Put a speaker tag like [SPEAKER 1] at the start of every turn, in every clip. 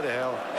[SPEAKER 1] história, é ela.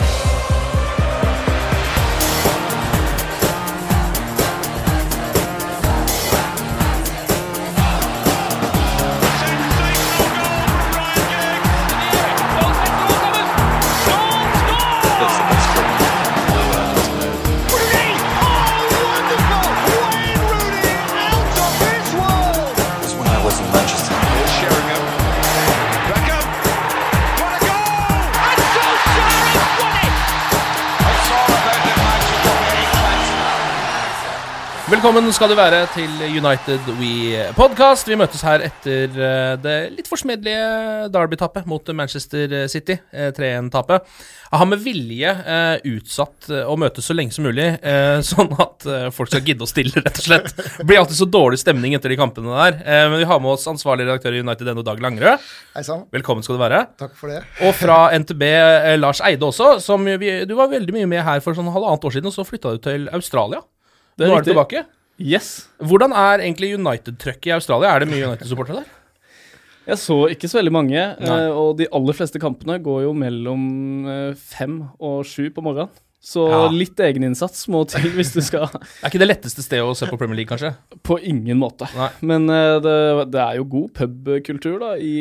[SPEAKER 2] Velkommen skal du være til United We Podcast. Vi møtes her etter eh, det litt forsmedelige Derby-tapet mot Manchester City. eh, 3-1-tapet. Jeg har med vilje eh, utsatt eh, å møtes så lenge som mulig, eh, sånn at eh, folk skal gidde å stille, rett og slett. Det blir alltid så dårlig stemning etter de kampene der. Eh, men vi har med oss ansvarlig redaktør i United NO, Dag Langerød.
[SPEAKER 3] Hei sann.
[SPEAKER 2] Velkommen skal du være.
[SPEAKER 3] Takk for det.
[SPEAKER 2] Og fra NTB eh, Lars Eide også, som vi, du var veldig mye med her for sånn halvannet år siden, og så flytta du til Australia.
[SPEAKER 4] Det er
[SPEAKER 2] Nå er du tilbake.
[SPEAKER 4] Yes.
[SPEAKER 2] Hvordan er egentlig United-trøkket i Australia? Er det mye United-supportere der?
[SPEAKER 4] Jeg så ikke så veldig mange,
[SPEAKER 2] Nei.
[SPEAKER 4] eh, og de aller fleste kampene går jo mellom eh, fem og sju på morgenen. Så
[SPEAKER 2] Ja.
[SPEAKER 4] litt egeninnsats må til hvis du skal
[SPEAKER 2] Det er ikke det letteste stedet å se på Premier League, kanskje?
[SPEAKER 4] På ingen måte.
[SPEAKER 2] Nei.
[SPEAKER 4] Men eh, det, det er jo god pubkultur da i,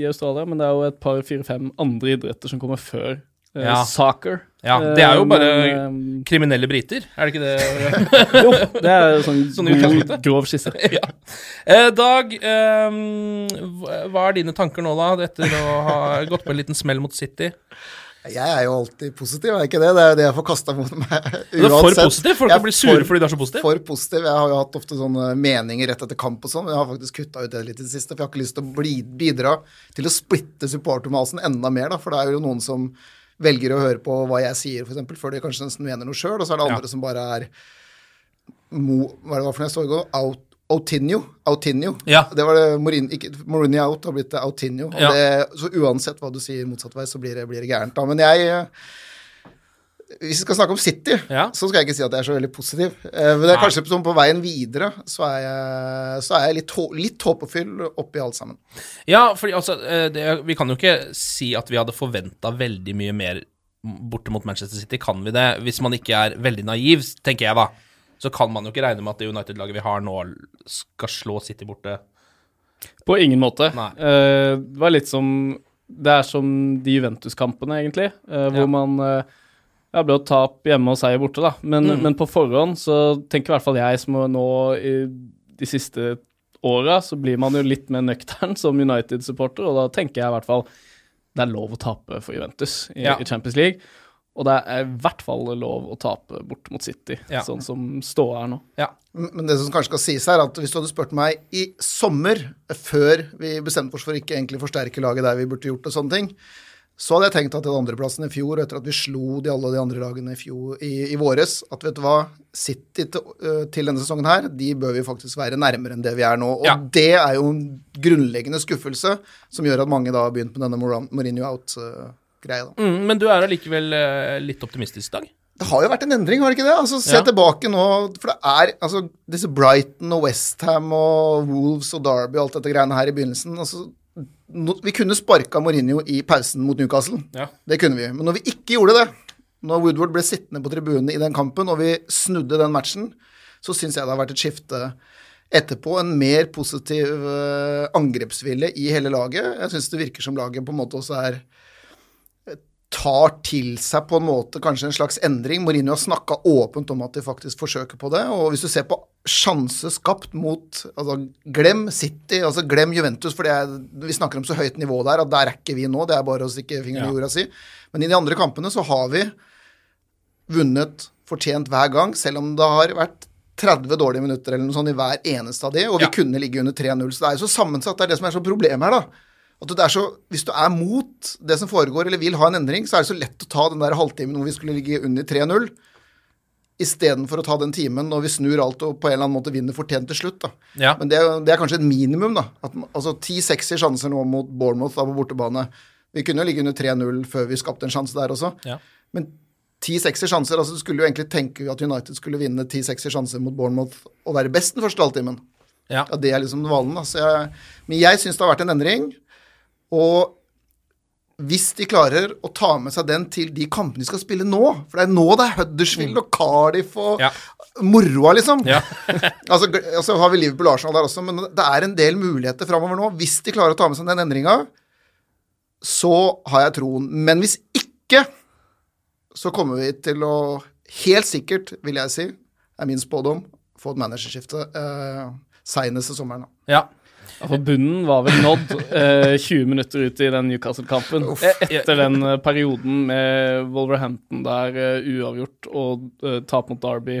[SPEAKER 4] i Australia, men det er jo et par, fire-fem andre idretter som kommer før
[SPEAKER 2] Ja.
[SPEAKER 4] soccer.
[SPEAKER 2] Ja, det er jo
[SPEAKER 4] Eh,
[SPEAKER 2] bare
[SPEAKER 4] men,
[SPEAKER 2] kriminelle briter, er det ikke det?
[SPEAKER 4] eh, Jo, det er jo sånn,
[SPEAKER 2] Sånn
[SPEAKER 4] god, grov skisse.
[SPEAKER 2] ja. Eh, Dag, eh, hva- er dine tanker nå, da, etter å ha gått på en liten smell mot City?
[SPEAKER 3] Jeg er jo alltid positiv, er ikke det? Det er jo det jeg får kasta mot meg uansett.
[SPEAKER 2] Du er for positiv? Folk kan bli sure
[SPEAKER 3] for-
[SPEAKER 2] fordi du er så positiv?
[SPEAKER 3] For positiv. Jeg har jo hatt ofte sånne meninger rett etter kamp og sånn, men jeg har faktisk kutta ut det litt i det siste. For jeg har ikke lyst til å bidra til å splitte supportermasen enda mer, da. For det er jo noen som velger å høre på hva jeg sier, f.eks., før de kanskje nesten mener noe sjøl, og så er det
[SPEAKER 2] Ja.
[SPEAKER 3] andre som bare er mo, Hva er det var for noe jeg så i går? Out, Outinho. Outinho.
[SPEAKER 2] Ja.
[SPEAKER 3] Det var det Mourinho, ikke, Mourinho out har blitt Outinho.
[SPEAKER 2] Ja.
[SPEAKER 3] det, så uansett hva du sier motsatt vei, så blir det, blir det gærent. da. Men jeg Hvis vi skal snakke om City,
[SPEAKER 2] Ja.
[SPEAKER 3] så skal jeg ikke si at jeg er så veldig positiv. Eh, Men det er kanskje sånn på veien videre, så er jeg, så er jeg litt, litt håpefull oppi alt sammen.
[SPEAKER 2] Ja, fordi altså eh, det, Vi kan jo ikke si at vi hadde forventa veldig mye mer borte mot Manchester City. Kan vi det? Hvis man ikke er veldig naiv, tenker jeg, da. Så kan man jo ikke regne med at det United-laget vi har nå, skal slå City borte.
[SPEAKER 4] På ingen måte.
[SPEAKER 2] Nei.
[SPEAKER 4] Eh, det var litt som Det er som de Juventus-kampene, egentlig, eh, hvor
[SPEAKER 2] Ja.
[SPEAKER 4] man ja, ble å tap hjemme og seier borte, da. Men,
[SPEAKER 2] Mm.
[SPEAKER 4] men på forhånd så tenker i hvert fall jeg som nå i de siste åra, så blir man jo litt mer nøktern som United-supporter, og da tenker jeg i hvert fall det er lov å tape for Juventus i,
[SPEAKER 2] Ja.
[SPEAKER 4] i Champions League. Og det er i hvert fall lov å tape bort mot City,
[SPEAKER 2] Ja.
[SPEAKER 4] sånn som ståa er nå.
[SPEAKER 2] Ja.
[SPEAKER 3] Men men det som kanskje skal sies her, er at hvis du hadde spurt meg i sommer, før vi bestemte oss for ikke egentlig forsterke laget der vi burde gjort og sånne ting, så hadde jeg tenkt at den andreplassen i fjor, etter at vi slo de alle de andre lagene i, fjor, i, i våres, at vet du hva, City til, øh, til denne sesongen her, de bør vi faktisk være nærmere enn det vi er nå. Og
[SPEAKER 2] Ja.
[SPEAKER 3] det er jo en grunnleggende skuffelse som gjør at mange da har begynt med denne Mourinho out-greia.
[SPEAKER 2] Mm, men du er allikevel eh, litt optimistisk, i Dag?
[SPEAKER 3] Det har jo vært en endring, har det ikke det? Altså, Se
[SPEAKER 2] Ja.
[SPEAKER 3] tilbake nå, for det er altså, disse Brighton og Westham og Wolves og Derby og alt dette greiene her i begynnelsen altså, no, Vi kunne sparka Mourinho i pausen mot Newcastle.
[SPEAKER 2] Ja.
[SPEAKER 3] Det kunne vi. Men når vi ikke gjorde det, når Woodward ble sittende på tribunene i den kampen, og vi snudde den matchen, så syns jeg det har vært et skifte etterpå. En mer positiv eh, angrepsvilje i hele laget. Jeg syns det virker som laget på en måte også er tar til seg på en måte kanskje en slags endring. Mourinho har snakka åpent om at de faktisk forsøker på det. Og hvis du ser på sjanse skapt mot altså Glem City, altså glem Juventus, for det er, vi snakker om så høyt nivå der at der er ikke vi nå. Det er bare å stikke fingeren i jorda si. Men i de andre kampene så har vi vunnet fortjent hver gang, selv om det har vært 30 dårlige minutter eller noe sånt i hver eneste av de, og vi
[SPEAKER 2] Ja.
[SPEAKER 3] kunne ligge under 3-0. Så det er jo så sammensatt. Det er det som er så problemet her, da. At det er så, Hvis du er mot det som foregår, eller vil ha en endring, så er det så lett å ta den der halvtimen hvor vi skulle ligge under 3-0, istedenfor å ta den timen når vi snur alt og på en eller annen måte vinner fortjent til slutt. da.
[SPEAKER 2] Ja.
[SPEAKER 3] Men det, er- det er kanskje et minimum, da. At, altså ti sexy sjanser nå mot Bournemouth da på bortebane. Vi kunne jo ligge under 3-0 før vi skapte en sjanse der også.
[SPEAKER 2] Ja.
[SPEAKER 3] Men ti sexy sjanser altså Du skulle jo egentlig tenke at United skulle vinne ti sexy sjanser mot Bournemouth og være best den første halvtimen.
[SPEAKER 2] Ja.
[SPEAKER 3] Ja, det er liksom valen. da. Så jeg, men jeg syns det har vært en endring. Og hvis de klarer å ta med seg den til de kampene de skal spille nå For det er nå det er Huddersfield og Cardiff og
[SPEAKER 2] Ja.
[SPEAKER 3] moroa, liksom.
[SPEAKER 2] Ja.
[SPEAKER 3] altså, altså har vi Liverpool Arsenal der også, men det er en del muligheter framover nå. Hvis de klarer å ta med seg den endringa, så har jeg troen. Men hvis ikke, så kommer vi til å Helt sikkert, vil jeg si, er min spådom, få et managerskifte eh, seinest til sommeren.
[SPEAKER 2] ja.
[SPEAKER 4] Ja, For bunnen var vel nådd eh, 20 minutter ut i den Newcastle-kampen. Eh, Etter den eh, perioden med Wolverhampton der uh, uavgjort og uh, tap mot Derby,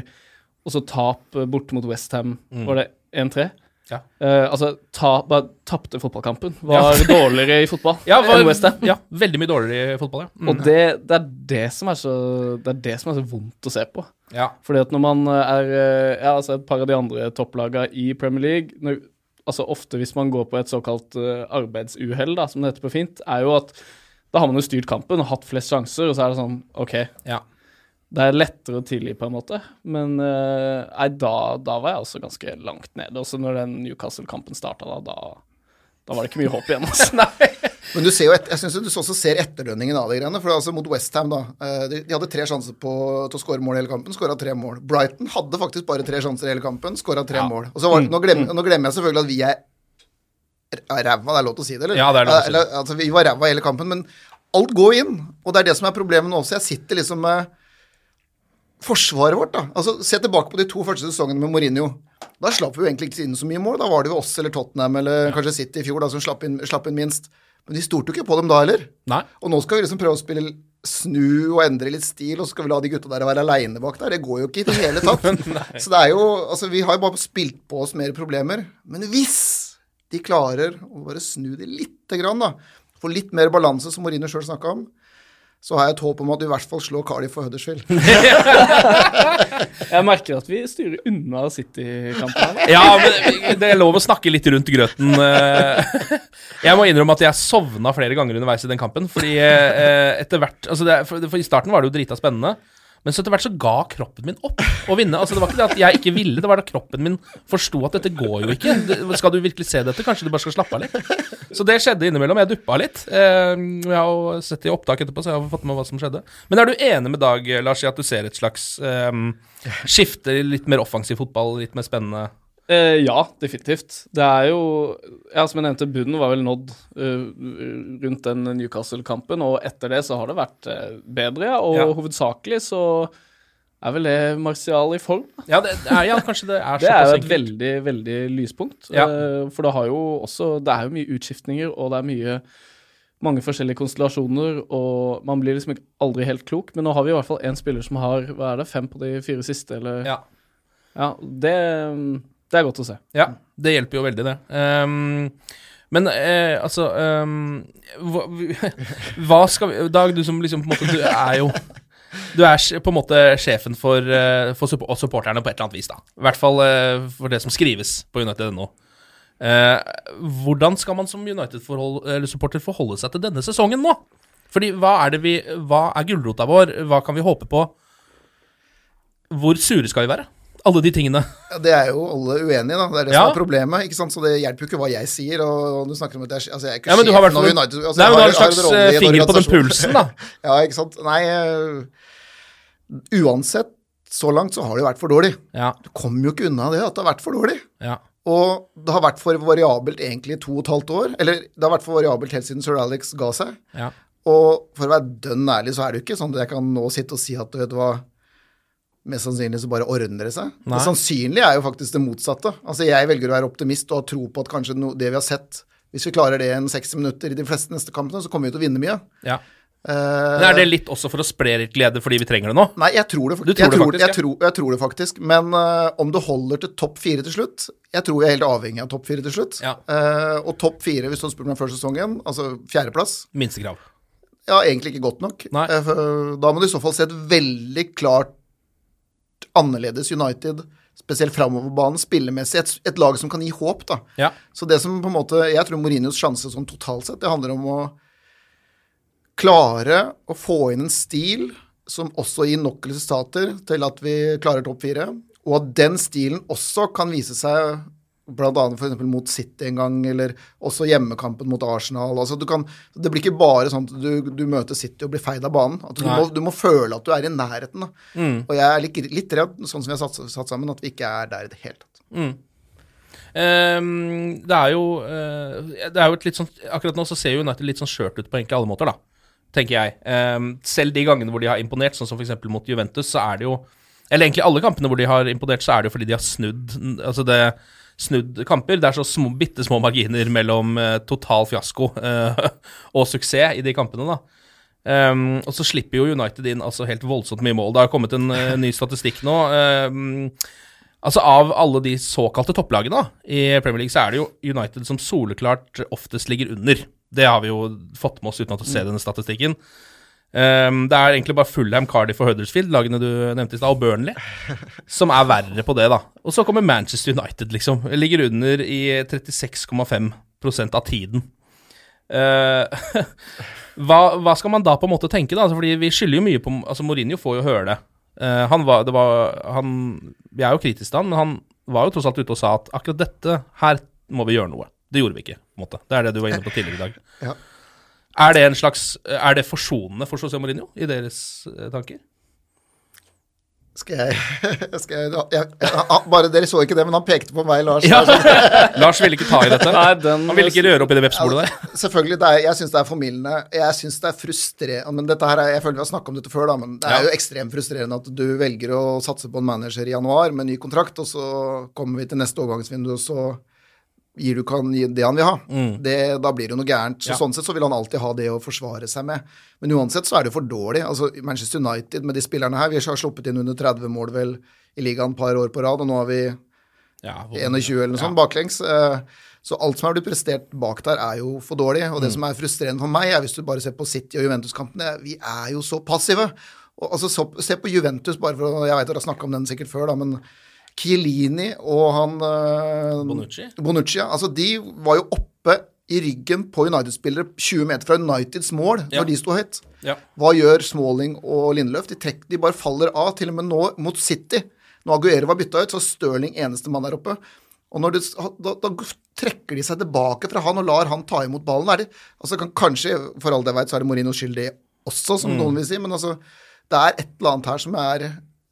[SPEAKER 4] og så tap uh, borte mot Westham. Var det 1-3?
[SPEAKER 2] Ja.
[SPEAKER 4] Uh, altså, ta, bare tapte fotballkampen. Var dårligere i fotball
[SPEAKER 2] Ja, var, ja, veldig mye dårligere i fotball, ja. Mm.
[SPEAKER 4] Og det, det, er det, som er så, det er det som er så vondt å se på.
[SPEAKER 2] ja.
[SPEAKER 4] Fordi at når man er Ja, altså et par av de andre topplagene i Premier League når, Altså ofte hvis man går på et såkalt uh, arbeidsuhell, da, som det heter på fint, er jo at da har man jo styrt kampen og hatt flest sjanser, og så er det sånn OK,
[SPEAKER 2] ja.
[SPEAKER 4] det er lettere å tilgi på en måte. Men eh, nei, da, da var jeg også ganske langt nede. Også når den Newcastle-kampen starta, da, da, da var det ikke mye håp igjen. Altså.
[SPEAKER 3] Men du ser jo et, jeg syns du også ser etterdønningen av de greiene. For altså mot Westham, da. eh, De, de hadde tre sjanser på, til å skåre mål i hele kampen, skåra tre mål. Brighton hadde faktisk bare tre sjanser i hele kampen, skåra tre mål. Og så var,
[SPEAKER 2] Mm.
[SPEAKER 3] nå, glemmer, nå glemmer jeg selvfølgelig at vi er ræva, det er lov til å si det, eller?
[SPEAKER 2] Ja, det er lov til å si det.
[SPEAKER 3] Altså, vi var ræva hele kampen, men alt går inn. Og det er det som er problemet nå også. Jeg sitter liksom med forsvaret vårt, da. Altså, Se tilbake på de to første sesongene med Mourinho. Da slapp vi jo egentlig ikke inn så mye mål. Da var det jo oss eller Tottenham eller kanskje City i fjor da, som slapp inn, slapp inn minst. Men de stolte jo ikke på dem da heller.
[SPEAKER 2] Nei.
[SPEAKER 3] Og nå skal vi liksom prøve å spille snu og endre litt stil, og så skal vi la de gutta der være aleine bak der. Det går jo ikke i det hele tatt. så det er jo Altså, vi har jo bare spilt på oss mer problemer. Men hvis de klarer å bare snu det lite grann, da, få litt mer balanse, som Morine sjøl snakka om, så har jeg et håp om at du i hvert fall slår Cardiff for Huddersfield.
[SPEAKER 4] Jeg merker at vi styrer unna City-kampen her.
[SPEAKER 2] Ja, men det er lov å snakke litt rundt grøten. eh. Jeg må innrømme at jeg sovna flere ganger underveis i den kampen. Fordi eh, etter hvert altså det, for I starten var det jo drita spennende. Men så etter hvert så ga kroppen min opp å vinne. Altså Det var ikke det at jeg ikke ville, det var da kroppen min forsto at dette går jo ikke. Skal du virkelig se dette? Kanskje du bare skal slappe av litt? Så det skjedde innimellom. Jeg duppa litt. Eh, jeg har jo sett det i opptak etterpå, så jeg har fått med hva som skjedde. Men er du enig med Dag, Lars, i at du ser et slags um, skifte litt mer offensiv fotball, litt mer spennende?
[SPEAKER 4] Eh, ja, definitivt. Det er jo Ja, som jeg nevnte, bunnen var vel nådd uh, rundt den Newcastle-kampen, og etter det så har det vært uh, bedre. Og
[SPEAKER 2] Ja.
[SPEAKER 4] hovedsakelig så er vel det Martial i form.
[SPEAKER 2] Ja, det er, ja kanskje det er
[SPEAKER 4] Det er jo et
[SPEAKER 2] enkelt.
[SPEAKER 4] veldig, veldig lyspunkt.
[SPEAKER 2] Ja.
[SPEAKER 4] Eh, for det har jo også Det er jo mye utskiftninger, og det er mye mange forskjellige konstellasjoner, og man blir liksom aldri helt klok. Men nå har vi i hvert fall én spiller som har hva er det, fem på de fire siste, eller
[SPEAKER 2] Ja.
[SPEAKER 4] Ja, det, det er godt å se.
[SPEAKER 2] ja, det hjelper jo veldig, det. Um, men eh, altså um, hva, hva skal vi Dag, du som liksom på en måte Du er jo Du er på en måte sjefen for, eh, for supporterne på et eller annet vis, da. I hvert fall eh, for det som skrives på United.no. Eh, hvordan skal man som United-supporter forholde seg til denne sesongen nå? Fordi hva er det vi Hva er gulrota vår? Hva kan vi håpe på? Hvor sure skal vi være? Alle de tingene.
[SPEAKER 3] Ja, det er jo alle uenige, da. Det er det
[SPEAKER 2] Ja.
[SPEAKER 3] som er problemet. ikke sant? Så det hjelper jo ikke hva jeg sier. Og du snakker om at jeg, altså, jeg er ikke
[SPEAKER 2] Ja, men du har
[SPEAKER 3] av United. Altså,
[SPEAKER 2] Nei, men du har en slags eh, finger på den pulsen, da.
[SPEAKER 3] ja, ikke sant. Nei, uh, uansett, så langt så har det jo vært for dårlig.
[SPEAKER 2] Ja.
[SPEAKER 3] Du kommer jo ikke unna det at det har vært for dårlig.
[SPEAKER 2] ja.
[SPEAKER 3] Og det har vært for variabelt egentlig i to og et halvt år. Eller det har vært for variabelt helt siden Sir Alex ga seg.
[SPEAKER 2] ja.
[SPEAKER 3] Og for å være dønn ærlig, så er det jo ikke sånn at jeg kan nå sitte og si at vet du hva Mest sannsynlig så bare ordner det seg.
[SPEAKER 2] Nei.
[SPEAKER 3] Det sannsynlige er jo faktisk det motsatte. Altså Jeg velger å være optimist og ha tro på at kanskje no, det vi har sett Hvis vi klarer det i en 60 minutter i de fleste neste kampene, så kommer vi til å vinne mye.
[SPEAKER 2] Ja.
[SPEAKER 3] Uh,
[SPEAKER 2] Men er det litt også for å spre litt glede fordi vi trenger det nå?
[SPEAKER 3] Nei, jeg tror det,
[SPEAKER 2] tror
[SPEAKER 3] jeg
[SPEAKER 2] det
[SPEAKER 3] tror,
[SPEAKER 2] faktisk,
[SPEAKER 3] jeg, tror, jeg tror det faktisk. Men uh, om det holder til topp fire til slutt Jeg tror jeg er helt avhengig av topp fire til slutt.
[SPEAKER 2] Ja.
[SPEAKER 3] Uh, og topp fire, hvis du spør meg før sesongen, altså fjerdeplass
[SPEAKER 2] Minstekrav.
[SPEAKER 3] Ja, egentlig ikke godt nok.
[SPEAKER 2] Nei.
[SPEAKER 3] Da må du i så fall se et veldig klart annerledes United, spesielt framover banen, spillemessig. Et, et lag som kan gi håp, da.
[SPEAKER 2] Ja.
[SPEAKER 3] Så det som på en måte Jeg tror Mourinhos sjanse sånn totalt sett, det handler om å klare å få inn en stil som også gir nok resultater til at vi klarer topp fire, og at den stilen også kan vise seg for eksempel mot City en gang, eller også hjemmekampen mot Arsenal. Altså du kan, det blir ikke bare sånn at du, du møter City og blir feid av banen. At du, må, du må føle at du er i nærheten. Da.
[SPEAKER 2] Mm.
[SPEAKER 3] Og jeg er litt, litt redd, sånn som vi har satt, satt sammen, at vi ikke er der i det hele tatt.
[SPEAKER 2] Ehm, det er jo uh, Det er jo et litt sånn Akkurat nå så ser jo United litt sånn skjørt ut på egentlig alle måter, da. Tenker jeg. Um, selv de gangene hvor de har imponert, sånn som f.eks. mot Juventus, så er det jo Eller egentlig alle kampene hvor de har imponert, så er det jo fordi de har snudd Altså det snudd kamper. Det er så små, bitte små marginer mellom eh, total fiasko eh, og suksess i de kampene, da. Um, og så slipper jo United inn altså helt voldsomt mye mål. Det har kommet en uh, ny statistikk nå. Um, Altså Av alle de såkalte topplagene da, i Premier League, så er det jo United som soleklart oftest ligger under. Det har vi jo fått med oss uten å se denne statistikken. Ehm, det er egentlig bare Fulham, Cardiff og Huddersfield, lagene du nevnte i stad, og Burnley, som er verre på det, da. Og så kommer Manchester United, liksom. Ligger under i 36,5% av tiden. Uh, hva, hva skal man da på en måte tenke, da? Altså, fordi vi skylder jo mye på Altså, Mourinho får jo høre det. Uh, han var, det var han, Vi er jo kritiske til han, men han var jo tross alt ute og sa at akkurat dette her må vi gjøre noe. Det gjorde vi ikke, på en måte. Det er det du var inne på tidligere i dag.
[SPEAKER 3] Ja.
[SPEAKER 2] Er det en slags Er det forsonende for José Mourinho i deres eh, tanker?
[SPEAKER 3] Skal jeg, skal jeg, jeg, jeg Bare dere så ikke det, men han pekte på meg, Lars.
[SPEAKER 2] Ja. Lars ville ikke ta i dette.
[SPEAKER 4] Nei, den
[SPEAKER 2] Han ville ikke røre opp i det vepsbolet der.
[SPEAKER 3] Ja, selvfølgelig, det er, jeg syns det er formildende. Jeg syns det er frustrerende Men dette her er, Jeg føler vi har snakka om dette før, da, men det er
[SPEAKER 2] Ja.
[SPEAKER 3] jo ekstremt frustrerende at du velger å satse på en manager i januar med ny kontrakt, og så kommer vi til neste overgangsvindu, og så gir du kan han det han vil ha. Det, da blir det noe gærent. Så
[SPEAKER 2] Mm. Ja.
[SPEAKER 3] Sånn sett så vil han alltid ha det å forsvare seg med. Men uansett så er det for dårlig. Altså Manchester United med de spillerne her, vi har sluppet inn under 30 mål vel i ligaen et par år på rad, og nå har vi
[SPEAKER 2] Ja,
[SPEAKER 3] 21 eller noe sånt baklengs. Eh, Så alt som er blitt prestert bak der, er jo for dårlig. Og det som er frustrerende for meg, er hvis du bare ser på City og Juventus-kampene, vi er jo så passive. Og, altså, så, se på Juventus, bare for Jeg vet dere har snakka om den sikkert før, da, men Chiellini og han eh,
[SPEAKER 2] Bonucci?
[SPEAKER 3] Bonucci, ja. Altså, de var jo oppe i ryggen på United-spillere 20 meter fra Uniteds mål
[SPEAKER 2] Ja.
[SPEAKER 3] når de sto høyt.
[SPEAKER 2] Ja.
[SPEAKER 3] Hva gjør Smalling og Lindløf? De, trekk, de bare faller av, til og med nå mot City. Når Aguero var bytta ut, så er Stirling eneste mann der oppe. Og det, da, da trekker de seg tilbake fra han og lar han ta imot ballen. Er det, altså kan, kanskje, for alt jeg vet, så er det Morinos skyld det også, som noen vil si, men altså, det er et eller annet her som er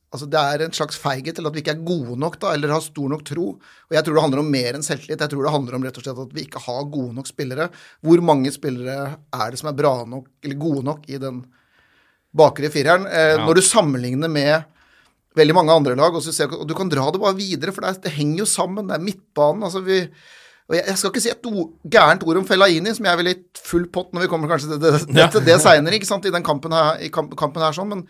[SPEAKER 3] Altså Det er en slags feighet til at vi ikke er gode nok da, eller har stor nok tro. Og Jeg tror det handler om mer enn selvtillit. Jeg tror det handler om rett og slett at vi ikke har gode nok spillere. Hvor mange spillere er det som er bra nok, eller gode nok i den bakre fireren? Eh, Når du sammenligner med veldig mange andre lag, og, så ser, og du kan dra det bare videre, for det, er, det henger jo sammen. Det er midtbanen. altså vi og jeg, jeg skal ikke si et ord, gærent ord om Fellaini, som jeg ville gitt full pott når vi kommer kanskje til det, det,
[SPEAKER 2] Ja.
[SPEAKER 3] det, det seinere, ikke sant, i den kampen her, i kampen her sånn, men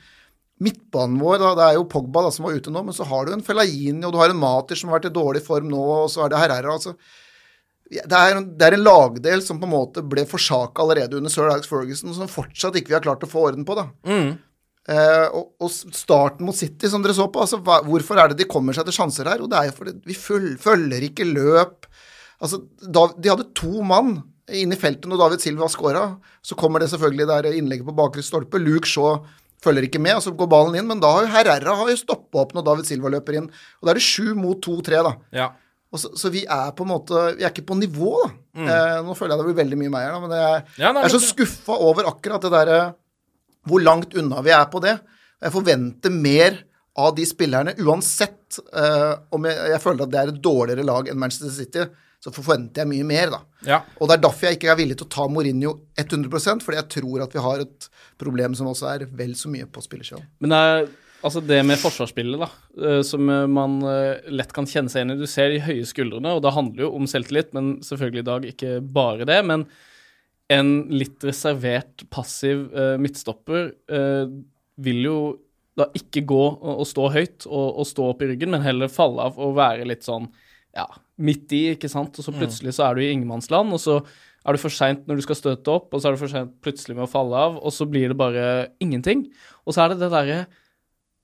[SPEAKER 3] midtbanen vår, da, det er jo Pogba da, som var ute nå, men så har du en Fellaini, og du har en Mater som har vært i dårlig form nå, og så er det Herrera. altså det er, en- det er en lagdel som på en måte ble forsaka allerede under sir Alex Ferguson, som fortsatt ikke vi har klart å få orden på. da. Eh, og, og starten mot City, som dere så på, altså, hva, hvorfor er det de kommer seg til sjanser her? Og det er jo fordi vi føl, følger ikke løp. Altså, da, De hadde to mann inne i feltet når David Silva scora. Så kommer det selvfølgelig der innlegget på bakre stolpe. Luke Shaw følger ikke med, og så går ballen inn. Men da har jo Herrera har jo stoppa opp når David Silva løper inn. Og da er det sju mot to-tre, da.
[SPEAKER 2] Ja.
[SPEAKER 3] Og så, så vi er på en måte Vi er ikke på nivå, da. Eh, nå føler jeg det blir veldig mye meg her, men jeg,
[SPEAKER 2] Mm. Ja, nei,
[SPEAKER 3] jeg er så skuffa over akkurat det derre Hvor langt unna vi er på det. Jeg forventer mer av de spillerne, uansett eh, om jeg, jeg føler at det er et dårligere lag enn Manchester City. Så forventer jeg mye mer, da.
[SPEAKER 2] Ja.
[SPEAKER 3] Og det er derfor jeg ikke er villig til å ta Mourinho 100% fordi jeg tror at vi har et problem som også er vel så mye på spillersida.
[SPEAKER 4] Men det er altså det med forsvarsspillet, da, eh, som eh, man eh, lett kan kjenne seg inn i. Du ser de høye skuldrene, og det handler jo om selvtillit, men selvfølgelig i dag ikke bare det. Men en litt reservert, passiv midtstopper vil jo da ikke gå og, og stå høyt og, og stå opp i ryggen, men heller falle av og være litt sånn ja, midt i, ikke sant. Og så plutselig så er du i ingenmannsland, og så er du for seint når du skal støte opp, og så er du for seint plutselig med å falle av, og så blir det bare ingenting. Og så er det det derre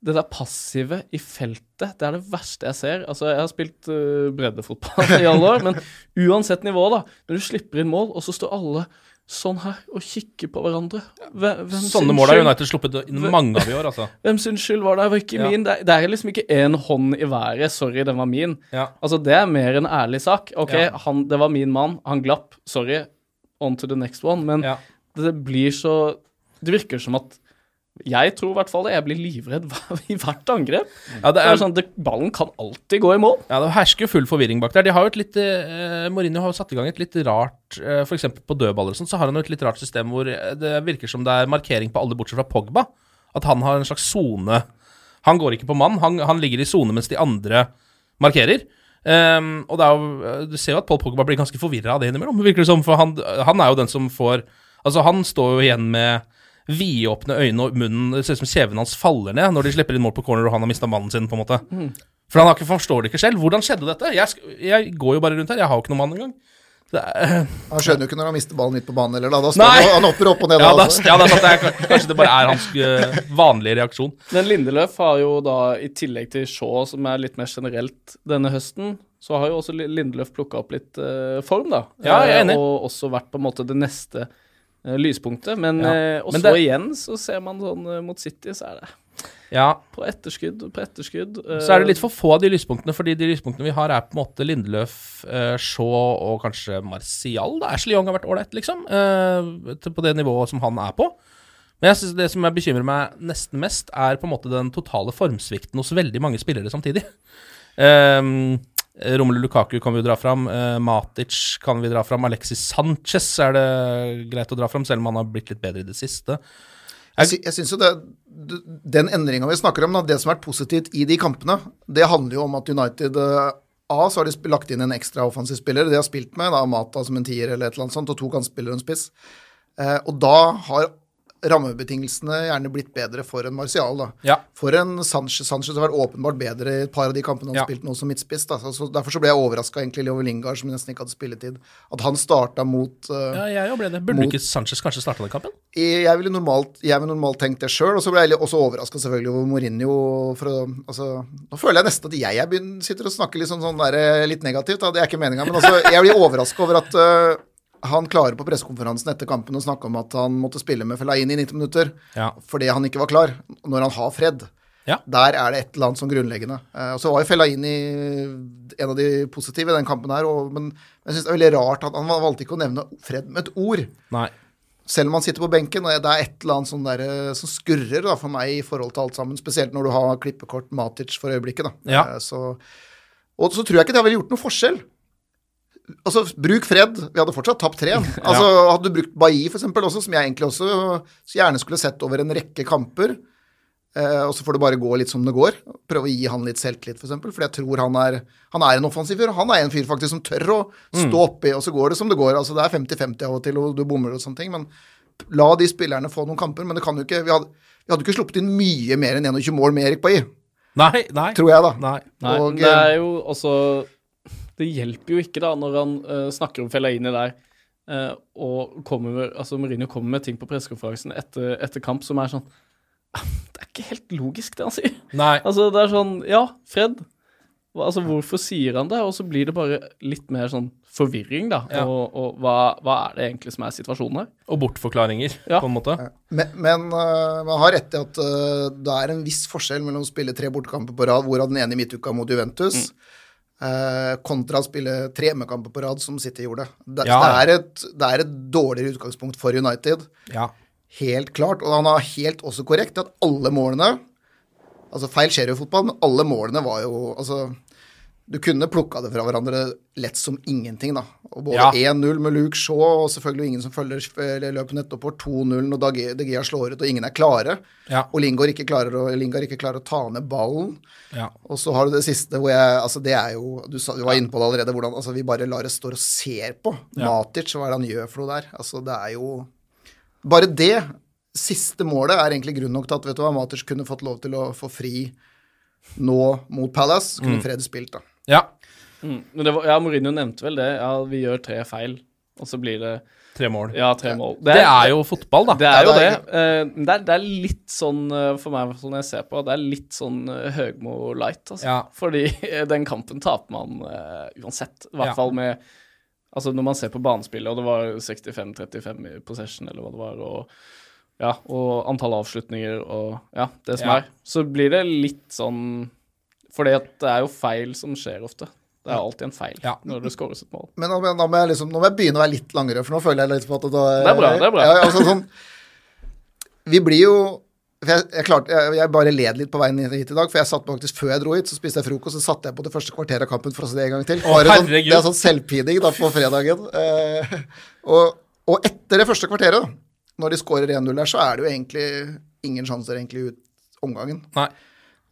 [SPEAKER 4] det der passive i feltet, det er det verste jeg ser. Altså, jeg har spilt uh, breddefotball i alle år, men uansett nivå, da. Når du slipper inn mål, og så står alle sånn her og kikker på hverandre. Hvem, hvem
[SPEAKER 2] Sånne mål har United sluppet inn mange av i år, altså.
[SPEAKER 4] hvem sin skyld var det? Det var ikke
[SPEAKER 2] Ja.
[SPEAKER 4] min. Det er, det er liksom ikke én hånd i været. Sorry, den var min.
[SPEAKER 2] Ja.
[SPEAKER 4] Altså, det er mer en ærlig sak. OK,
[SPEAKER 2] Ja.
[SPEAKER 4] han, det var min mann. Han glapp. Sorry. On to the next one. Men
[SPEAKER 2] Ja.
[SPEAKER 4] det blir så Det virker som at Jeg tror i hvert fall det. Jeg blir livredd i hvert angrep.
[SPEAKER 2] Ja, det er,
[SPEAKER 4] sånn, det, Ballen kan alltid gå i mål.
[SPEAKER 2] ja, det hersker full forvirring bak der. De har jo et litt, eh, Mourinho har jo satt i gang et litt rart eh, eksempel på dødballer og sånn, så har han jo et litt rart system hvor eh, det virker som det er markering på alle bortsett fra Pogba. At han har en slags sone Han går ikke på mann, han, han ligger i sone mens de andre markerer. Um, og det er jo, du ser jo at Paul Pogba blir ganske forvirra av det innimellom, virker det som. For han, han er jo den som får Altså, han står jo igjen med vidåpne øyne og munnen Det ser ut som kjeven hans faller ned når de slipper inn mål på corner og han har mista mannen sin, på en måte. For han har ikke, forstår det ikke selv. Hvordan skjedde dette? Jeg, jeg går jo bare rundt her, jeg har jo ikke noen mann engang. Det er,
[SPEAKER 3] Han skjønner jo ikke når han mister ballen midt på banen heller, da. da står
[SPEAKER 2] Nei.
[SPEAKER 3] han, han opper opp og ned
[SPEAKER 2] ja,
[SPEAKER 3] da.
[SPEAKER 2] da,
[SPEAKER 3] altså.
[SPEAKER 2] ja, det er sant. Det er, kanskje det bare er hans uh, vanlige reaksjon.
[SPEAKER 4] Men Lindeløf har jo da, i tillegg til Shaw, som er litt mer generelt denne høsten, så har jo også Lindeløf plukka opp litt uh, form, da.
[SPEAKER 2] Ja, jeg er enig.
[SPEAKER 4] Eh, og også vært på en måte det neste lyspunktet. Men,
[SPEAKER 2] Ja.
[SPEAKER 4] eh, og så igjen så ser man sånn eh, mot City, så er det
[SPEAKER 2] Ja,
[SPEAKER 4] på etterskudd på etterskudd. eh,
[SPEAKER 2] Så er det litt for få av de lyspunktene, fordi de lyspunktene vi har, er på en måte Lindeløf, Shaw og kanskje Martial. Da. Ashley Young har vært ålreit, liksom. eh, på det nivået som han er på. Men jeg synes det som jeg bekymrer meg nesten mest, er på en måte den totale formsvikten hos veldig mange spillere samtidig. Um, Romelu Lukaku kan vi dra fram. eh, Matic kan vi dra fram. Alexis Sanchez er det greit å dra fram, selv om han har blitt litt bedre i det siste.
[SPEAKER 3] Jeg, jeg synes jo det, Den endringa vi snakker om, det som har vært positivt i de kampene, det handler jo om at United eh, A, så har de lagt inn en ekstra offensiv spiller. De har spilt med da, Mata som en tier eller et eller annet sånt, og to kantspillere og en spiss. Eh, og da har rammebetingelsene gjerne blitt bedre for en Martial. da.
[SPEAKER 2] Ja.
[SPEAKER 3] For en Sanchez, Sanchez har vært åpenbart bedre i et par av de kampene han
[SPEAKER 2] Ja.
[SPEAKER 3] har spilt nå som midtspiss. da. Så, så Derfor så ble jeg overraska egentlig over Lingard, som nesten ikke hadde spilletid. At han starta mot uh,
[SPEAKER 2] Ja, jeg ble det. Burde
[SPEAKER 3] Mot-
[SPEAKER 2] ikke Sanchez kanskje starta den kampen?
[SPEAKER 3] jeg ville normalt, jeg ville normalt tenkt det sjøl, og så ble jeg også overraska selvfølgelig over Mourinho. For å, altså, nå føler jeg nesten at jeg er begynner, sitter og snakker litt sånn, sånn der, litt negativt. Da. Det er ikke meninga. Men altså, jeg blir overraska over at øh, han klarer på pressekonferansen etter kampen å snakke om at han måtte spille med Fellaini i 90 minutter
[SPEAKER 2] Ja.
[SPEAKER 3] fordi han ikke var klar, når han har Fred.
[SPEAKER 2] Ja.
[SPEAKER 3] Der er det et eller annet sånn grunnleggende. Eh, og så var jo Fellaini en av de positive i den kampen her, og, men jeg syns det er veldig rart at han valgte ikke å nevne Fred med et ord
[SPEAKER 2] Nei.
[SPEAKER 3] selv om han sitter på benken, og det er et eller annet sånn der, eh, som skurrer da, for meg i forhold til alt sammen. Spesielt når du har klippekort Matic for øyeblikket. Da.
[SPEAKER 2] Ja.
[SPEAKER 3] Eh, Så, og så tror jeg ikke det har vel gjort noe forskjell. Altså, Bruk Fred. Vi hadde fortsatt tapt tre. Altså, Hadde du brukt Bailly for eksempel, også, som jeg egentlig også så gjerne skulle sett over en rekke kamper, eh, og så får det bare gå litt som det går. Prøve å gi han litt selvtillit, f.eks. For, eksempel, for jeg tror han er, han er en offensiv fyr. Han er en fyr faktisk som tør å stå oppi, og så går det som det går. Altså, det er 50-50 av og til, og du bommer og sånne ting. men La de spillerne få noen kamper, men det kan jo ikke Vi hadde, vi hadde ikke sluppet inn mye mer enn 21 mål med Erik Bailly,
[SPEAKER 2] Nei, nei.
[SPEAKER 3] tror jeg, da.
[SPEAKER 2] nei.
[SPEAKER 4] Nei,
[SPEAKER 3] Og,
[SPEAKER 4] det er jo også Det hjelper jo ikke, da, når han uh, snakker om Fellaini der, uh, og kommer med, altså Mourinho kommer med ting på pressekonferansen etter, etter kamp som er sånn Det er ikke helt logisk, det han sier.
[SPEAKER 2] nei.
[SPEAKER 4] Altså, det er sånn Ja, Fred. Altså, hvorfor sier han det? Og så blir det bare litt mer sånn forvirring, da.
[SPEAKER 2] Ja.
[SPEAKER 4] Og, og hva, hva er det egentlig som er situasjonen her?
[SPEAKER 2] Og bortforklaringer,
[SPEAKER 4] Ja.
[SPEAKER 2] på en måte.
[SPEAKER 3] Men, men uh, man har rett i at uh, det er en viss forskjell mellom å spille tre bortekamper på rad, hvorav den ene i midtuka mot Juventus, øh, kontra å spille tre hjemmekamper på rad, som City gjorde. Det,
[SPEAKER 2] Ja.
[SPEAKER 3] det, er et, det er et dårligere utgangspunkt for United.
[SPEAKER 2] Ja.
[SPEAKER 3] Helt klart. Og han har helt også korrekt at alle målene Altså, feil skjer jo i fotball, men alle målene var jo Altså Du kunne plukka det fra hverandre lett som ingenting, da. Og både
[SPEAKER 2] Ja.
[SPEAKER 3] 1-0 med Luke Shaw, og selvfølgelig ingen som følger løpet nettopp, og 2-0 når De Gea slår ut, og ingen er klare.
[SPEAKER 2] Ja.
[SPEAKER 3] Og Lingard ikke ikke klarer å ta ned ballen.
[SPEAKER 2] Ja.
[SPEAKER 3] Og så har du det siste hvor jeg Altså, det er jo Du, sa, du var inne på det allerede, hvordan altså, vi bare lar det stå og ser på. Matic, hva er det han gjør for noe der? Altså, det er jo Bare det siste målet er egentlig grunn nok til at vet du hva, Matic kunne fått lov til å få fri nå mot Palace. Kunne Fred spilt, da.
[SPEAKER 2] Ja.
[SPEAKER 4] Mm. Men det var, ja, Mourinho nevnte vel det. Ja, vi gjør tre feil, og så blir det
[SPEAKER 2] Tre mål.
[SPEAKER 4] ja, tre mål.
[SPEAKER 2] Det er jo fotball, da.
[SPEAKER 4] Det er jo det.
[SPEAKER 3] det er-
[SPEAKER 4] Eh, det, er, er litt sånn eh, for meg, sånn jeg ser på, det er litt sånn eh, Høgmo light, altså.
[SPEAKER 2] Ja.
[SPEAKER 4] Fordi den kampen taper man uh, uansett. I hvert
[SPEAKER 2] Ja.
[SPEAKER 4] fall med Altså når man ser på banespillet, og det var 65-35 i possession, eller hva det var, og ja, og antall avslutninger og ja, det som
[SPEAKER 2] Ja.
[SPEAKER 4] er, så blir det litt sånn Fordi at det er jo feil som skjer ofte. Det er alltid en feil
[SPEAKER 2] Ja.
[SPEAKER 4] når det skåres et mål.
[SPEAKER 3] Men nå, må jeg liksom, nå må jeg begynne å være litt langere, for nå føler jeg litt på at da,
[SPEAKER 4] Det er bra, det er bra.
[SPEAKER 3] Ja, altså, sånn, vi blir jo for jeg, jeg, klarte, jeg, jeg bare led litt på veien hit i dag, for jeg satt faktisk før jeg dro hit, så spiste jeg frokost, så satte jeg på det første kvarteret av kampen for å se det en gang til.
[SPEAKER 2] Å,
[SPEAKER 3] sånn, det er sånn selvpining da på fredagen. Eh, og, og etter det første kvarteret, når de skårer 1-0 der, så er det jo egentlig ingen sjanser egentlig ut omgangen.
[SPEAKER 2] Nei.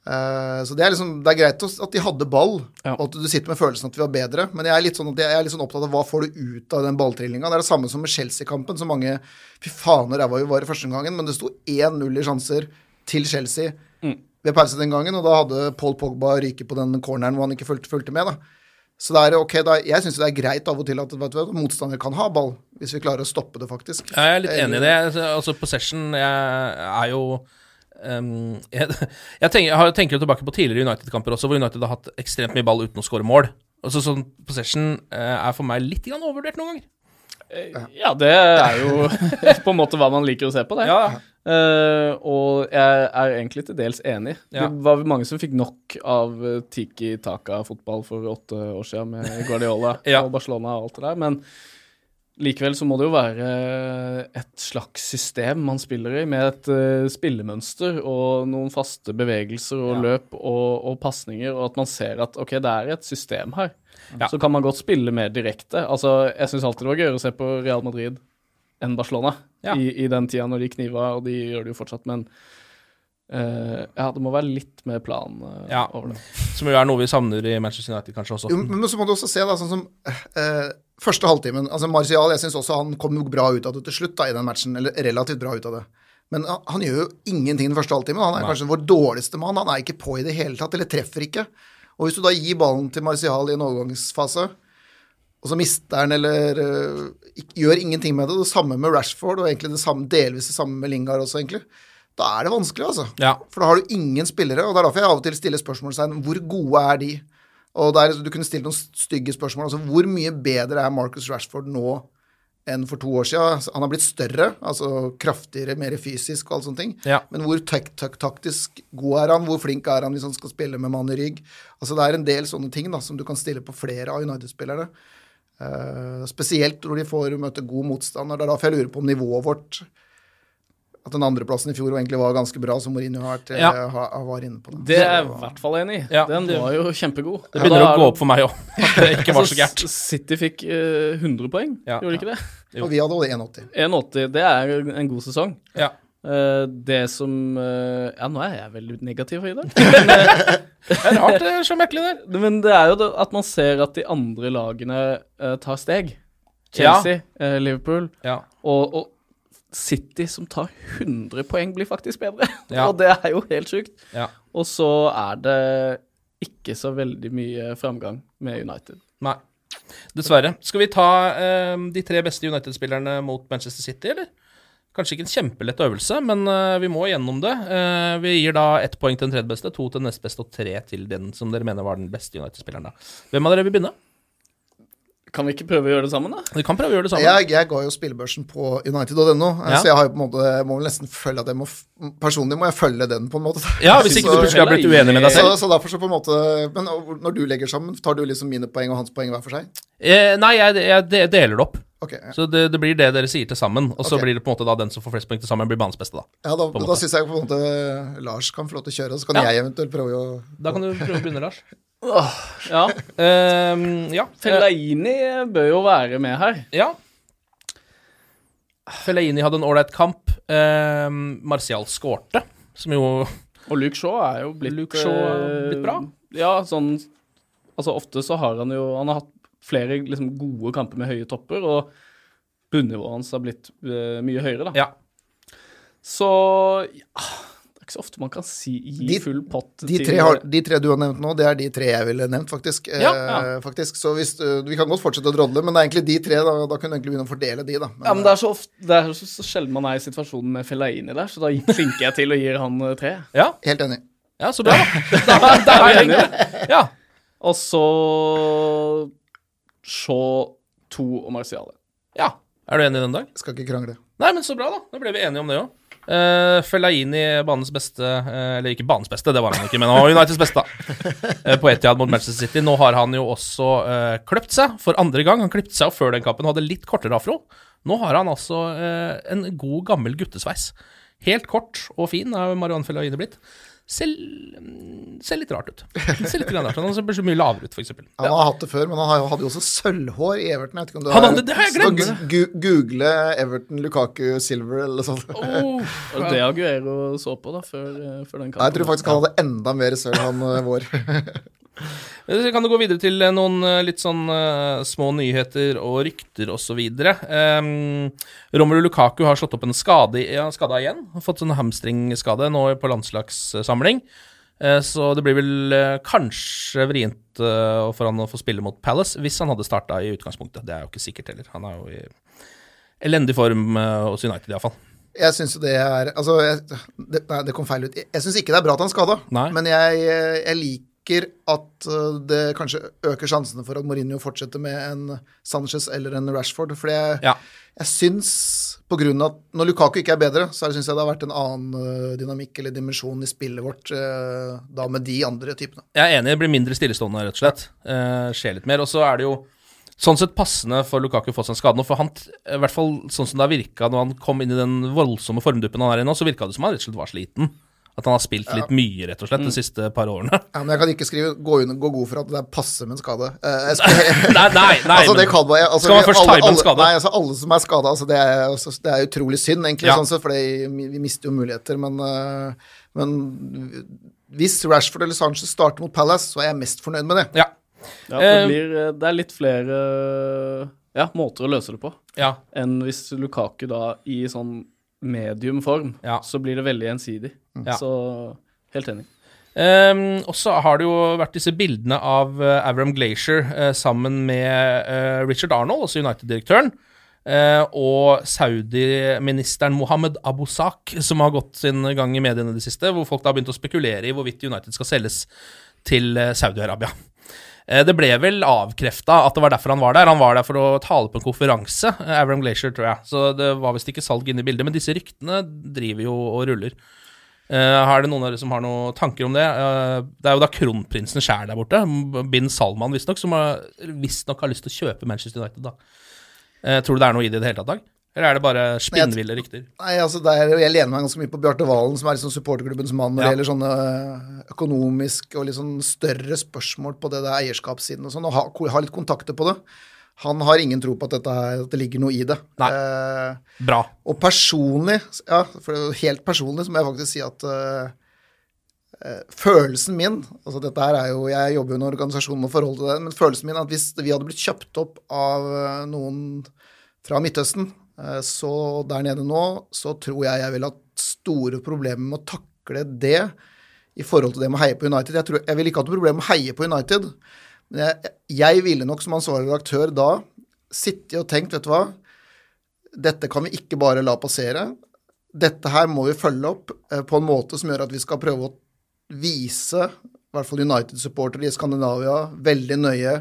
[SPEAKER 3] Eh, så det er liksom Det er greit at de hadde ball,
[SPEAKER 4] Ja.
[SPEAKER 3] og at du sitter med følelsen at vi var bedre, men jeg er litt sånn, at jeg er litt sånn opptatt av hva får du ut av den balltrillinga. Det er det samme som med Chelsea-kampen, så mange Fy faen, ræva vi var i første omgangen, men det sto 1-0 i sjanser til Chelsea ved pause den gangen, og da hadde Paul Pogba ryket på den corneren hvor han ikke fulgte, fulgte med, da. Så det er ok, da, jeg syns det er greit av og til at vet motstander kan ha ball, hvis vi klarer å stoppe det, faktisk.
[SPEAKER 2] Jeg er litt enig i det. Altså, Possession jeg er jo um, jeg, jeg, tenker, jeg har- tenker tilbake på tidligere United-kamper også, hvor United har hatt ekstremt mye ball uten å skåre mål. Altså, sånn Possession uh, er for meg litt grann overvurdert noen ganger.
[SPEAKER 4] Ja, det er jo på en måte hva man liker å se på, det.
[SPEAKER 2] Ja.
[SPEAKER 4] Uh, og jeg er egentlig til dels enig.
[SPEAKER 2] Ja.
[SPEAKER 4] Det var mange som fikk nok av eh, tiki-taka-fotball for åtte år siden med Guardiola
[SPEAKER 2] Ja.
[SPEAKER 4] og Barcelona og alt det der, men likevel så må det jo være et slags system man spiller i, med et uh, spillemønster og noen faste bevegelser og
[SPEAKER 2] Ja.
[SPEAKER 4] løp og, og pasninger, og at man ser at ok, det er et system her.
[SPEAKER 2] Ja.
[SPEAKER 4] Så kan man godt spille mer direkte. Altså, jeg syns alltid det var gøyere å se på Real Madrid enn Barcelona
[SPEAKER 2] Ja.
[SPEAKER 4] i, i den tida når de kniva, og de gjør det jo fortsatt, men Uh, ja, det må være litt mer plan uh,
[SPEAKER 2] Ja.
[SPEAKER 4] over det.
[SPEAKER 2] Som jo er noe vi savner i Manchester United kanskje også.
[SPEAKER 3] Jo, men så må du også se, da, sånn som eh, første halvtimen altså Martial, jeg syns også han kom bra ut av det til slutt da, i den matchen. Eller relativt bra ut av det. Men han, han gjør jo ingenting den første halvtimen. Han er
[SPEAKER 2] Nei.
[SPEAKER 3] kanskje vår dårligste mann. Han er ikke på i det hele tatt, eller treffer ikke. Og hvis du da gir ballen til Martial i en overgangsfase, og så mister han eller uh, gjør ingenting med det, det samme med Rashford, og egentlig det samme, delvis det samme med Lingard også, egentlig, da er det vanskelig, altså.
[SPEAKER 2] Ja.
[SPEAKER 3] For da har du ingen spillere, og det er derfor jeg av og til stiller spørsmålstegn hvor gode er de? Og der, Du kunne stilt noen stygge spørsmål. altså Hvor mye bedre er Marcus Rashford nå enn for to år siden? Altså, Han har blitt større, altså kraftigere, mer fysisk og alle sånne ting.
[SPEAKER 2] Ja.
[SPEAKER 3] Men hvor tak tak taktisk god er han? Hvor flink er han hvis han skal spille med mann i rygg? Altså Det er en del sånne ting da, som du kan stille på flere av United-spillere. Uh, spesielt når de får møte god motstander. Det er derfor jeg lurer på om nivået vårt At den andreplassen i fjor egentlig var ganske bra, som Mourinho har vært, eh,
[SPEAKER 2] Ja.
[SPEAKER 3] ha- var inne på. Da.
[SPEAKER 4] Det er jeg i hvert fall enig i.
[SPEAKER 2] Ja,
[SPEAKER 4] den var jo kjempegod.
[SPEAKER 2] Det begynner å gå opp for meg òg, at det ikke var så gærent.
[SPEAKER 4] City fikk uh, 100 poeng,
[SPEAKER 2] Ja.
[SPEAKER 4] gjorde de ikke det?
[SPEAKER 2] Jo.
[SPEAKER 3] Og vi hadde 1,80.
[SPEAKER 4] 1,80, det er en god sesong.
[SPEAKER 2] Ja.
[SPEAKER 4] Uh, det som uh, Ja, nå er jeg veldig negativ i dag.
[SPEAKER 2] Det er rart, det er så merkelig der.
[SPEAKER 4] Men det er jo det at man ser at de andre lagene eh, tar steg. Chelsea, eh, Liverpool
[SPEAKER 2] Ja.
[SPEAKER 4] og, og City som tar 100 poeng, blir faktisk bedre.
[SPEAKER 2] Ja.
[SPEAKER 4] og det er jo helt sjukt.
[SPEAKER 2] Ja.
[SPEAKER 4] Og så er det ikke så veldig mye framgang med United.
[SPEAKER 2] Nei. Dessverre. Skal vi ta eh, de tre beste United-spillerne mot Manchester City, eller? Kanskje ikke en kjempelett øvelse, men eh, vi må gjennom det. Eh, vi gir da ett poeng til den tredje beste, to til den nest beste og tre til den som dere mener var den beste United-spilleren. Hvem av dere vil begynne?
[SPEAKER 4] Kan vi ikke prøve å gjøre det sammen, da?
[SPEAKER 2] Vi kan prøve å gjøre det sammen.
[SPEAKER 3] Jeg, jeg ga jo spillebørsen på United.no,
[SPEAKER 2] Ja.
[SPEAKER 3] så jeg har jo på en måte, må vel nesten følge at jeg må Personlig må jeg følge den, på en måte.
[SPEAKER 2] Ja, hvis ikke
[SPEAKER 3] Så-
[SPEAKER 2] du plutselig har blitt uenig med deg selv.
[SPEAKER 3] så derfor så på en måte Men når du legger sammen, tar du liksom mine poeng og hans poeng hver for seg?
[SPEAKER 2] Eh, nei, jeg, jeg de- deler det opp.
[SPEAKER 3] Ok, ja.
[SPEAKER 2] Så det, det blir det dere sier til sammen, og så blir det på en måte da den som får flest poeng til sammen, blir banens beste, da.
[SPEAKER 3] Ja, da, da syns jeg på en måte Lars kan få lov til å kjøre, og så kan
[SPEAKER 2] Ja.
[SPEAKER 3] jeg eventuelt prøve å
[SPEAKER 2] Da kan du prøve å begynne, Lars.
[SPEAKER 4] Ja.
[SPEAKER 2] Um, ja.
[SPEAKER 4] Fellaini bør jo være med her.
[SPEAKER 2] Ja. Fellaini hadde en ålreit kamp. Um, Martial skårte, som jo
[SPEAKER 4] Og Luke Shaw er jo blitt
[SPEAKER 2] Luke Shaw er blitt bra.
[SPEAKER 4] Ja, sånn Altså, ofte så har han jo Han har hatt flere liksom gode kamper med høye topper, og bunnivået hans har blitt uh, mye høyere, da.
[SPEAKER 2] Ja.
[SPEAKER 4] Så ja, ikke så ofte man kan si gi
[SPEAKER 3] De-
[SPEAKER 4] full pott
[SPEAKER 3] De
[SPEAKER 4] til
[SPEAKER 3] tre, har, de tre du har nevnt nå, det er de tre jeg ville nevnt, faktisk.
[SPEAKER 2] Ja,
[SPEAKER 3] Eh, faktisk. Så hvis, du- vi kan godt fortsette å drodle, men det er egentlig de tre. Da, da kunne du egentlig begynne å fordele de, da. Men,
[SPEAKER 4] Ja, men det er så, ofte, det er så, så sjelden man er i situasjonen med Fellaini der, så da klinker jeg til og gir han eh, tre.
[SPEAKER 2] Ja,
[SPEAKER 3] eh, Helt enig.
[SPEAKER 2] ja så bra, da. da, da er vi enige. Ja.
[SPEAKER 4] Og så Shaw to og Marciale.
[SPEAKER 2] ja. Er du enig i den, Dag?
[SPEAKER 3] Skal ikke krangle.
[SPEAKER 2] Nei, men så bra, da. Da ble vi enige om det òg. Uh, Fellaini, banens beste uh, Eller ikke banens beste, det var han ikke, men han var Uniteds beste. Eh, på Etiad mot Manchester City. Nå har han jo også uh, kløpt seg for andre gang. Han klipte seg jo før den kampen og hadde litt kortere afro. Nå har han altså eh, en god, gammel guttesveis. Helt kort og fin er Marianne Fellaini blitt. Ser, mm, ser litt rart ut. Ser litt rart ut. Han ser så mye lavere ut, f.eks.
[SPEAKER 3] Han har hatt det før, men han hadde jo også sølvhår i Everton. Jeg vet ikke om du
[SPEAKER 2] Han hadde det, har jeg glemt.
[SPEAKER 3] gu- Google Everton Lukaku Silver eller sånt.
[SPEAKER 2] Oh,
[SPEAKER 4] det Aguero så på da, før, eh, før den kampen.
[SPEAKER 3] Nei, jeg tror faktisk han hadde enda mer sølv, han eh, vår.
[SPEAKER 2] Så kan du gå videre til eh, noen eh, litt sånn uh, små nyheter og rykter osv. Um, Romelu Lukaku har slått opp en skade, ja, skada igjen. Har fått sånn hamstringskade nå på landslagssamling. Uh, så det blir vel uh, kanskje vrient for han å få spille mot Palace, hvis han hadde starta i utgangspunktet. Det er jo ikke sikkert heller. Han er jo i elendig form hos United, iallfall.
[SPEAKER 3] Jeg syns jo det er Altså, jeg, det, nei, det kom feil ut. Jeg, jeg syns ikke det er bra at han skada, men jeg, jeg liker at uh, det kanskje øker sjansene for at Mourinho fortsetter med en Sanchez eller en Rashford. For jeg,
[SPEAKER 2] Ja.
[SPEAKER 3] jeg syns på grunn av at Når Lukaku ikke er bedre, så syns jeg det har vært en annen uh, dynamikk eller dimensjon i spillet vårt uh, da med de andre typene.
[SPEAKER 2] Jeg er enig, det blir mindre stillestående, rett og slett. Eh, skjer litt mer. Og så er det jo sånn sett passende for Lukaku å få seg en skade nå, for han, i hvert fall sånn som det har virka når han kom inn i den voldsomme formduppen han er i nå, så virka det som han rett og slett var sliten. At han har spilt litt mye, rett og slett, de siste par årene.
[SPEAKER 3] Ja, men jeg kan ikke skrive, gå, under, gå god for at det er passe med en skade. Eh, skal,
[SPEAKER 2] nei, nei, nei.
[SPEAKER 3] altså, det kan man, altså,
[SPEAKER 2] Skal man først
[SPEAKER 3] alle,
[SPEAKER 2] time en skade?
[SPEAKER 3] Nei, altså alle som er skada, altså, det, er, altså, det er utrolig synd, egentlig,
[SPEAKER 2] Ja.
[SPEAKER 3] sånn sett, for vi, vi mister jo muligheter. Men, eh, men hvis Rashford eller Sanchez starter mot Palace, så er jeg mest fornøyd med det.
[SPEAKER 2] Ja.
[SPEAKER 4] Ja, det,
[SPEAKER 2] Eh,
[SPEAKER 4] blir, det er litt flere ja, måter å løse det på
[SPEAKER 2] ja.
[SPEAKER 4] enn hvis Lukaku da i sånn medium form,
[SPEAKER 2] Ja.
[SPEAKER 4] så blir det veldig ensidig.
[SPEAKER 2] Ja.
[SPEAKER 4] Så helt enig.
[SPEAKER 2] Um, og så har det jo vært disse bildene av uh, Avram Glacier uh, sammen med uh, Richard Arnold, også United-direktøren, og Saudi-ministeren Mohammed Abusak, som har gått sin gang i mediene i det siste, hvor folk da har begynt å spekulere i hvorvidt United skal selges til Saudi-Arabia. Eh, Det ble vel avkrefta at det var derfor han var der. Han var der for å tale på en konferanse, eh, Avram Glacier, tror jeg. Så det var visst ikke salg inne i bildet. Men disse ryktene driver jo og ruller. Eh, er det noen av dere som har noen tanker om det? Eh, det er jo da kronprinsen sjæl der borte, bin Salman visstnok, som visstnok har lyst til å kjøpe Manchester United. da. Eh, tror du det er noe i det i det hele tatt, Dag? Eller er det bare spinnville rykter?
[SPEAKER 3] Nei, altså det er, Jeg lener meg ganske mye på Bjarte Valen, som er liksom supporterklubbens mann når det
[SPEAKER 2] Ja.
[SPEAKER 3] gjelder sånne øh, økonomiske og litt sånn større spørsmål på det der eierskapssiden og sånn, og ha, ha litt kontakter på det. Han har ingen tro på at, her, at det ligger noe i det.
[SPEAKER 2] Nei.
[SPEAKER 3] Eh,
[SPEAKER 2] Bra.
[SPEAKER 3] og personlig, ja, for helt personlig, så må jeg faktisk si at øh, øh, følelsen min altså dette her er jo, Jeg jobber jo i en organisasjon med forhold til det, men følelsen min er at hvis vi hadde blitt kjøpt opp av øh, noen fra Midtøsten, så der nede nå, så tror jeg jeg ville hatt store problemer med å takle det i forhold til det med å heie på United. Jeg, tror, jeg ville ikke hatt noe problem med å heie på United, men jeg, jeg ville nok som ansvarlig redaktør da sittet og tenkt, vet du hva, dette kan vi ikke bare la passere. Dette her må vi følge opp eh, på en måte som gjør at vi skal prøve å vise, i hvert fall United-supportere i Skandinavia, veldig nøye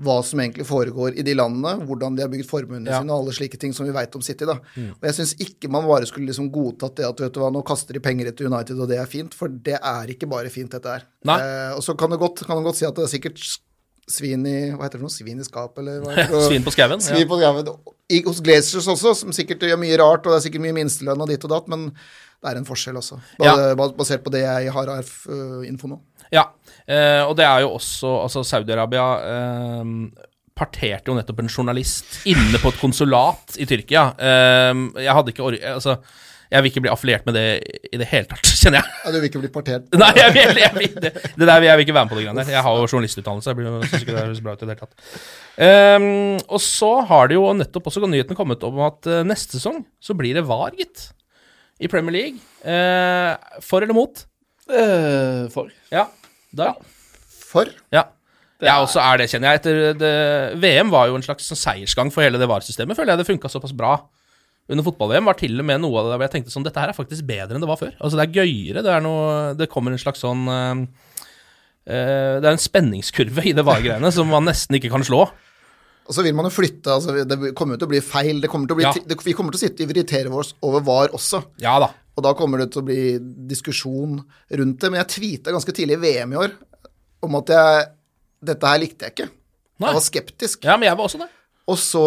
[SPEAKER 3] hva som egentlig foregår i de landene, hvordan de har bygd formuene
[SPEAKER 2] Ja.
[SPEAKER 3] sine og alle slike ting som vi veit om City. da. Og jeg syns ikke man bare skulle liksom godtatt det at vet du hva, nå kaster de penger etter United, og det er fint, for det er ikke bare fint, dette her. Eh, og så kan du godt, godt si at det er sikkert svin i Hva heter det noe? Svin i skapet, eller hva heter det?
[SPEAKER 2] Svin på skauen.
[SPEAKER 3] Svin
[SPEAKER 2] Ja.
[SPEAKER 3] på skauen. I- Hos Glazers også, som sikkert gjør mye rart, og det er sikkert mye minstelønn og ditt og datt, men det er en forskjell også.
[SPEAKER 2] Ja.
[SPEAKER 3] Basert på det jeg har av info nå.
[SPEAKER 2] Ja, eh, og det er jo også Altså, Saudi-Arabia eh, parterte jo nettopp en journalist inne på et konsulat i Tyrkia. Eh, jeg hadde ikke. Altså, jeg vil ikke bli affiliert med det i det hele tatt, kjenner jeg.
[SPEAKER 3] Ja, du vil ikke bli partert?
[SPEAKER 2] Nei, jeg vil, jeg vil, det, det der jeg vil ikke være med på det greiene der. Jeg har jo journalistutdannelse. Jeg blir- synes ikke det høres bra ut i det hele tatt. Um, og så har det jo nettopp også nyheten kommet om at eh, neste sesong så blir det VAR, gitt. I Premier League. Uh, for eller mot?
[SPEAKER 4] Uh, for.
[SPEAKER 2] Ja. Da.
[SPEAKER 3] For?
[SPEAKER 2] Ja. Jeg også er det, kjenner jeg. Etter det, VM var jo en slags sånn seiersgang for hele det VAR-systemet. Føler jeg det funka såpass bra. Under fotball-VM var til og med noe av det hvor jeg tenkte sånn Dette her er faktisk bedre enn det var før. Altså Det er gøyere. Det er noe Det kommer en slags sånn eh, eh, Det er en spenningskurve i det VAR-greiene som man nesten ikke kan slå.
[SPEAKER 3] Og så vil man jo flytte, altså det kommer jo til å bli feil. Det kommer å bli,
[SPEAKER 2] Ja.
[SPEAKER 3] det, vi kommer til å sitte og irritere oss over VAR også.
[SPEAKER 2] Ja da.
[SPEAKER 3] Og da kommer det til å bli diskusjon rundt det. Men jeg tweeta ganske tidlig i VM i år om at jeg Dette her likte jeg ikke.
[SPEAKER 2] Nei.
[SPEAKER 3] Jeg var skeptisk.
[SPEAKER 2] Ja, men jeg var også det.
[SPEAKER 3] Og så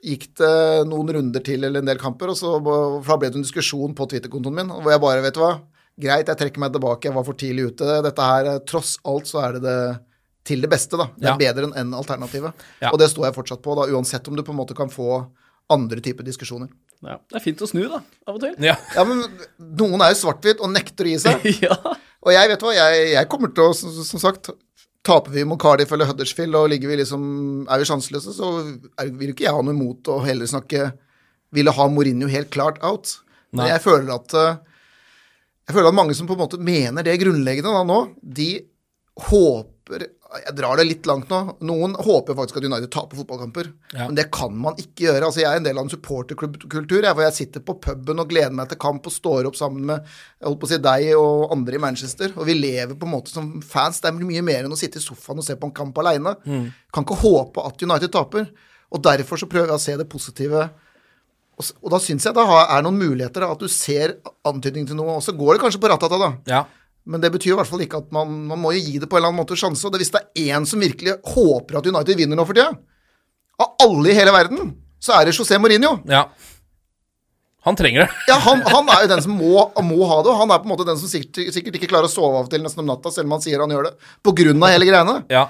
[SPEAKER 3] gikk det noen runder til eller en del kamper, og så for da ble det en diskusjon på Twitter-kontoen min hvor jeg bare, vet du hva, greit, jeg trekker meg tilbake, jeg var for tidlig ute. Dette her, tross alt så er det det til det beste, da. Det er
[SPEAKER 2] Ja.
[SPEAKER 3] bedre enn alternativet.
[SPEAKER 2] Ja.
[SPEAKER 3] Og det står jeg fortsatt på, da, uansett om du på en måte kan få andre typer diskusjoner.
[SPEAKER 4] Ja. Det er fint å snu, da, av og til.
[SPEAKER 2] Ja.
[SPEAKER 3] Ja, men noen er jo svart-hvitt og nekter å gi seg.
[SPEAKER 4] ja.
[SPEAKER 3] Og jeg vet hva, jeg, jeg kommer til å, som, som sagt Taper vi mot Cardiff eller Huddersfield og ligger vi liksom, er vi sjanseløse, så er, vil ikke jeg ha noe imot å heller snakke Ville ha Mourinho helt klart out. Men jeg føler at eh, Jeg føler at mange som på en måte mener det grunnleggende da nå, de håper Jeg drar det litt langt nå. Noen håper faktisk at United taper fotballkamper.
[SPEAKER 2] Ja.
[SPEAKER 3] Men det kan man ikke gjøre. Altså, jeg er en del av en supporterkultur hvor jeg sitter på puben og gleder meg til kamp og står opp sammen med jeg holdt på å si, deg og andre i Manchester. Og vi lever på en måte som fans. Det er mye mer enn å sitte i sofaen og se på en kamp aleine. Kan ikke håpe at United taper. Og derfor så prøver jeg å se det positive. Og, da syns jeg det er noen muligheter, da, at du ser antydning til noe. Og så går det kanskje på ratata, da.
[SPEAKER 2] ja.
[SPEAKER 3] Men det betyr i hvert fall ikke at man, man må jo gi det på en eller annen måte sjanse. Og det, hvis det er én som virkelig håper at United vinner nå for tida, av alle i hele verden, så er det José Mourinho.
[SPEAKER 2] ja. Han trenger det.
[SPEAKER 3] Ja, han, han er jo den som må, må ha det, og han er på en måte den som sikkert, sikkert ikke klarer å sove av og til nesten om natta, selv om han sier han gjør det, på grunn av hele greiene.
[SPEAKER 2] Ja.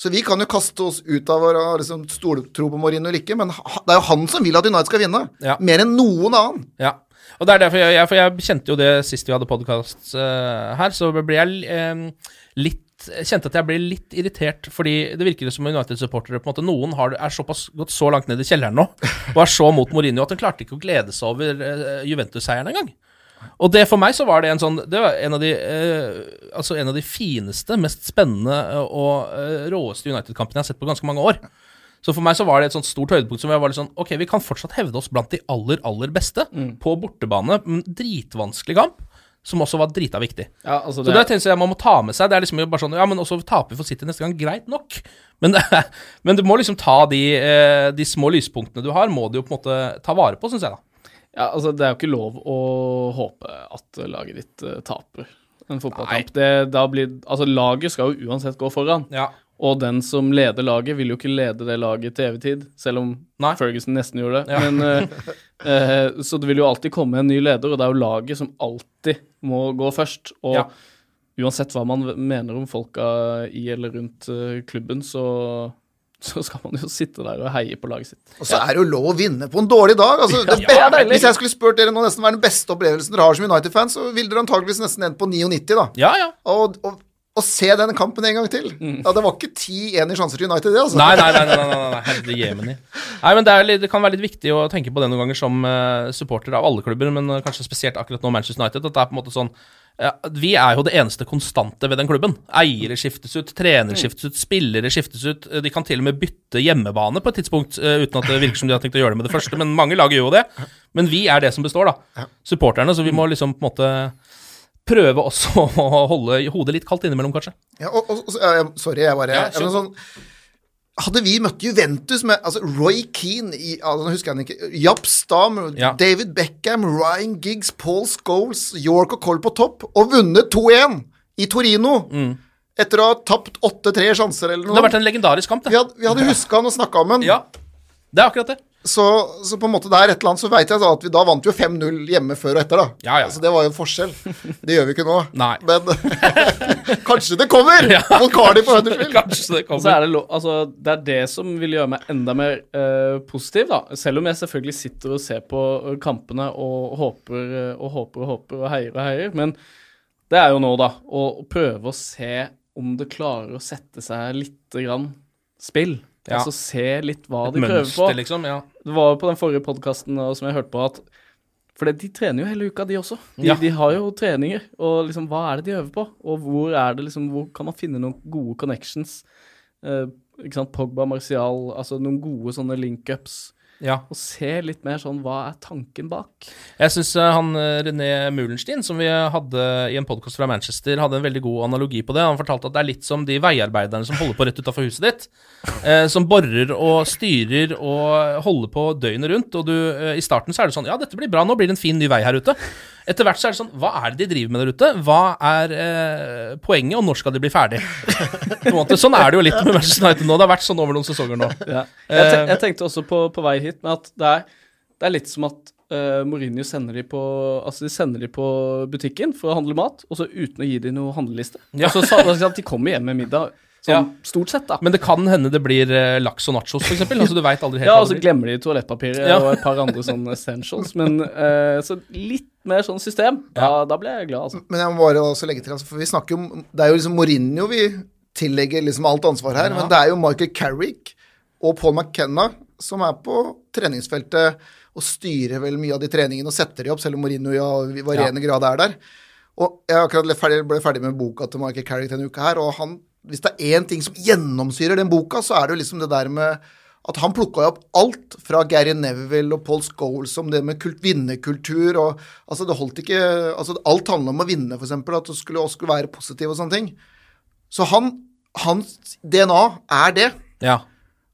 [SPEAKER 3] Så vi kan jo kaste oss ut av å liksom, stoltro på Mourinho eller ikke, men det er jo han som vil at United skal vinne.
[SPEAKER 2] Ja.
[SPEAKER 3] Mer enn noen annen.
[SPEAKER 2] Ja. Og det er derfor jeg, For jeg kjente jo det sist vi hadde podkast her, så ble jeg eh, litt Kjente at jeg ble litt irritert, fordi det virker som United-supportere på en måte Noen har, er såpass gått så langt ned i kjelleren nå og er så mot Mourinho at de klarte ikke å glede seg over eh, Juventus-seieren engang. Og det for meg så var det en sånn Det var en av de eh, Altså en av de fineste, mest spennende eh, og eh, råeste United-kampene jeg har sett på ganske mange år. Så for meg så var det et sånt stort høydepunkt som jeg var litt sånn Ok, vi kan fortsatt hevde oss blant de aller, aller beste på bortebane. men dritvanskelig kamp, som også var drita viktig.
[SPEAKER 4] Ja, altså
[SPEAKER 2] Så
[SPEAKER 4] det,
[SPEAKER 2] tenker er jeg man må ta med seg. Det er liksom bare sånn Ja, men også taper vi for City neste gang. Greit nok. Men, men du må liksom ta de, eh, de små lyspunktene du har, må du jo på en måte ta vare på, syns jeg, da.
[SPEAKER 4] ja, altså, det er jo ikke lov å håpe at laget ditt eh, taper en fotballkamp. Det, da blir, altså, laget skal jo uansett gå foran.
[SPEAKER 2] Ja.
[SPEAKER 4] Og den som leder laget, vil jo ikke lede det laget til evig tid, selv om
[SPEAKER 2] Nei.
[SPEAKER 4] Ferguson nesten gjorde det.
[SPEAKER 2] Ja.
[SPEAKER 4] Men, uh, uh, så det vil jo alltid komme en ny leder, og det er jo laget som alltid må gå først. Og
[SPEAKER 2] Ja.
[SPEAKER 4] uansett hva man mener om folka i eller rundt eh, klubben, så, så skal man jo sitte der og heie på laget sitt.
[SPEAKER 3] Og så er det jo lov å vinne på en dårlig dag. Altså, det,
[SPEAKER 2] Ja, deilig.
[SPEAKER 3] hvis jeg skulle spurt dere nå nesten hva er den beste opplevelsen dere har som United-fans, så ville dere antageligvis nesten endt på 99, da.
[SPEAKER 2] Ja, ja.
[SPEAKER 3] Og, og, og se den kampen en gang til. Ja, det var ikke 10-1 i sjanser til United, det, altså.
[SPEAKER 2] Nei, nei, nei, nei, nei, nei, herre jemeni. Nei, men det, litt, det kan være litt viktig å tenke på det noen ganger som uh, supporter av alle klubber, men eh, kanskje spesielt akkurat nå Manchester United. At det er på en måte sånn ja, Vi er jo det eneste konstante ved den klubben. Eiere skiftes ut, trenere skiftes ut, spillere skiftes ut. De kan til og med bytte hjemmebane på et tidspunkt, eh, uten at det virker som de har tenkt å gjøre det med det første. Men mange lag gjør jo det. Men vi er det som består, da. Supporterne. Så vi må liksom på en måte prøve også å holde hodet litt kaldt innimellom, kanskje.
[SPEAKER 3] Ja, og, og, sorry, jeg bare
[SPEAKER 2] Ja,
[SPEAKER 3] jeg, men sånn, Hadde vi møtt Juventus med altså Roy Keane i, altså, husker jeg ikke Japp Stam,
[SPEAKER 2] Ja.
[SPEAKER 3] David Beckham, Ryan Giggs, Paul Scholes, York og Cole på topp, og vunnet 2-1 i Torino etter å ha tapt 8-3 sjanser eller
[SPEAKER 2] Det
[SPEAKER 3] noe
[SPEAKER 2] har vært en legendarisk kamp, det.
[SPEAKER 3] vi, hadde, vi hadde huska han og snakka om han.
[SPEAKER 2] Ja, det er akkurat det.
[SPEAKER 3] Så, så på en måte det er et eller annet, så veit jeg da at vi da vant jo 5-0 hjemme før og etter, da.
[SPEAKER 2] Ja, ja.
[SPEAKER 3] Altså, det var jo en forskjell. Det gjør vi ikke nå.
[SPEAKER 2] Nei.
[SPEAKER 3] Men kanskje det kommer!
[SPEAKER 2] Ja.
[SPEAKER 3] Mot Cardiff Huddersfield.
[SPEAKER 2] Kanskje det
[SPEAKER 4] så
[SPEAKER 2] kommer.
[SPEAKER 4] er det, altså, det er det som vil gjøre meg enda mer uh, positiv, da. Selv om jeg selvfølgelig sitter og ser på eh, kampene og håper eh, og håper og håper og heier og heier. Men det er jo nå, da, å prøve å se om det klarer å sette seg lite grann spill.
[SPEAKER 2] Ja.
[SPEAKER 4] Altså se litt hva
[SPEAKER 2] Et
[SPEAKER 4] de prøver på.
[SPEAKER 2] liksom. Ja.
[SPEAKER 4] Det var jo på den forrige podkasten som jeg hørte på, at For de trener jo hele uka, de også. De,
[SPEAKER 2] Ja.
[SPEAKER 4] de har jo treninger. Og liksom, hva er det de øver på? Og hvor er det liksom Hvor kan man finne noen gode connections? Eh, ikke sant, Pogba, Martial, altså noen gode sånne link-ups.
[SPEAKER 2] Ja.
[SPEAKER 4] Og se litt mer sånn Hva er tanken bak?
[SPEAKER 2] Jeg syns han eh, René Mulenstein, som vi hadde i en podkast fra Manchester, hadde en veldig god analogi på det. Han fortalte at det er litt som de veiarbeiderne som holder på rett utafor huset ditt. Eh, som borer og styrer og holder på døgnet rundt. Og du, eh, i starten så er det sånn Ja, dette blir bra, nå blir det en fin ny vei her ute. Etter hvert så er det sånn Hva er det de driver med der ute? Hva er eh, poenget, og når skal de bli ferdig? sånn er det jo litt med Manchester United nå. Det har vært sånn over noen sesonger nå.
[SPEAKER 4] Ja. Jeg, te jeg tenkte også på, på vei hit med at det er, det er litt som at uh, Mourinho sender de på Altså de sender de på butikken for å handle mat, og så uten å gi dem noe handleliste.
[SPEAKER 2] Ja.
[SPEAKER 4] Og så sa- altså, at de kommer hjem med middag. Sånn,
[SPEAKER 2] Ja.
[SPEAKER 4] Stort sett, da.
[SPEAKER 2] Men det kan hende det blir eh, laks og nachos, f.eks. Altså, du veit aldri helt
[SPEAKER 4] Ja, og så glemmer de toalettpapiret
[SPEAKER 2] Ja.
[SPEAKER 4] og et par andre sånne essentials. Men eh, så litt mer sånn system. Da, da ble jeg glad, altså.
[SPEAKER 3] Men jeg må bare også legge til, altså, for vi snakker jo om Det er jo liksom Mourinho vi tillegger liksom alt ansvar her, men det er jo Michael Carrick og Paul McKenna som er på treningsfeltet og styrer vel mye av de treningene og setter de opp, selv om Mourinho i varierende grad er der. Og jeg har akkurat ferdig, ble ferdig med boka til Michael Carrick denne uka her, og han, hvis det er én ting som gjennomsyrer den boka, så er det jo liksom det der med at han plukka opp alt fra Gary Neville og Paul Scholes om det med kult, vinnerkultur og Altså, det holdt ikke altså Alt handla om å vinne, f.eks. At du skulle, skulle være positiv og sånne ting. Så han, hans DNA er det.
[SPEAKER 2] Ja.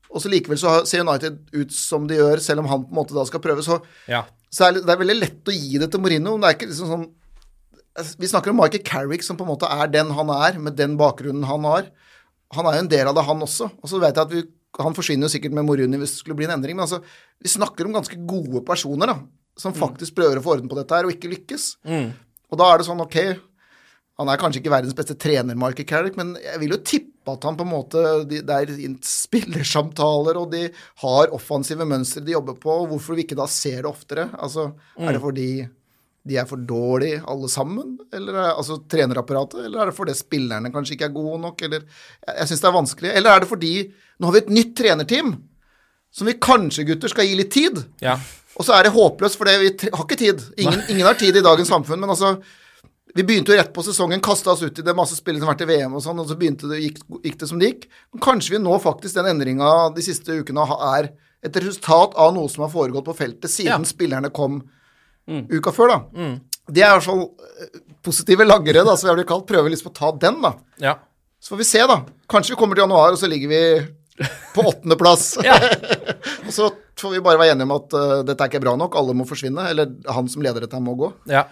[SPEAKER 3] Og så likevel så ser United ut som de gjør, selv om han på en måte da skal prøve. Så,
[SPEAKER 2] ja.
[SPEAKER 3] så er det, det er veldig lett å gi det til Mourinho. Det er ikke liksom sånn Vi snakker om Michael Carrick, som på en måte er den han er, med den bakgrunnen han har. Han er jo en del av det, han også. Og så vet jeg at vi, han forsvinner jo sikkert med Moruni hvis det skulle bli en endring, men altså, vi snakker om ganske gode personer, da. Som faktisk prøver å få orden på dette her, og ikke lykkes. Og da er det sånn, ok Han er kanskje ikke verdens beste trener, Michael Carrick, men jeg vil jo tippe at han på en måte de, Det er spillersamtaler, og de har offensive mønstre de jobber på. Hvorfor vi ikke da ser det oftere? Altså, Er det fordi de er for dårlige alle sammen, eller er, altså trenerapparatet, eller er det fordi spillerne kanskje ikke er gode nok, eller Jeg, jeg syns det er vanskelig. Eller er det fordi Nå har vi et nytt trenerteam som vi kanskje, gutter, skal gi litt tid.
[SPEAKER 2] ja.
[SPEAKER 3] Og så er det håpløst, for vi har ikke tid. Ingen, ingen har tid i dagens samfunn. Men altså Vi begynte jo rett på sesongen, kasta oss ut i det, masse spillere som har vært i VM og sånn, og så begynte det, gikk, gikk det som det gikk. Men kanskje vi nå faktisk den endringa de siste ukene er et resultat av noe som har foregått på feltet siden
[SPEAKER 2] Ja.
[SPEAKER 3] spillerne kom uka før, da. Det er i hvert fall eh, positive laggere, da, som jeg blir kalt. Prøver liksom å ta den, da.
[SPEAKER 2] ja.
[SPEAKER 3] Så får vi se, da. Kanskje vi kommer til januar, og så ligger vi på åttendeplass. og så får vi bare være enige om at uh, dette er ikke bra nok, alle må forsvinne. Eller han som leder dette, må gå.
[SPEAKER 2] ja.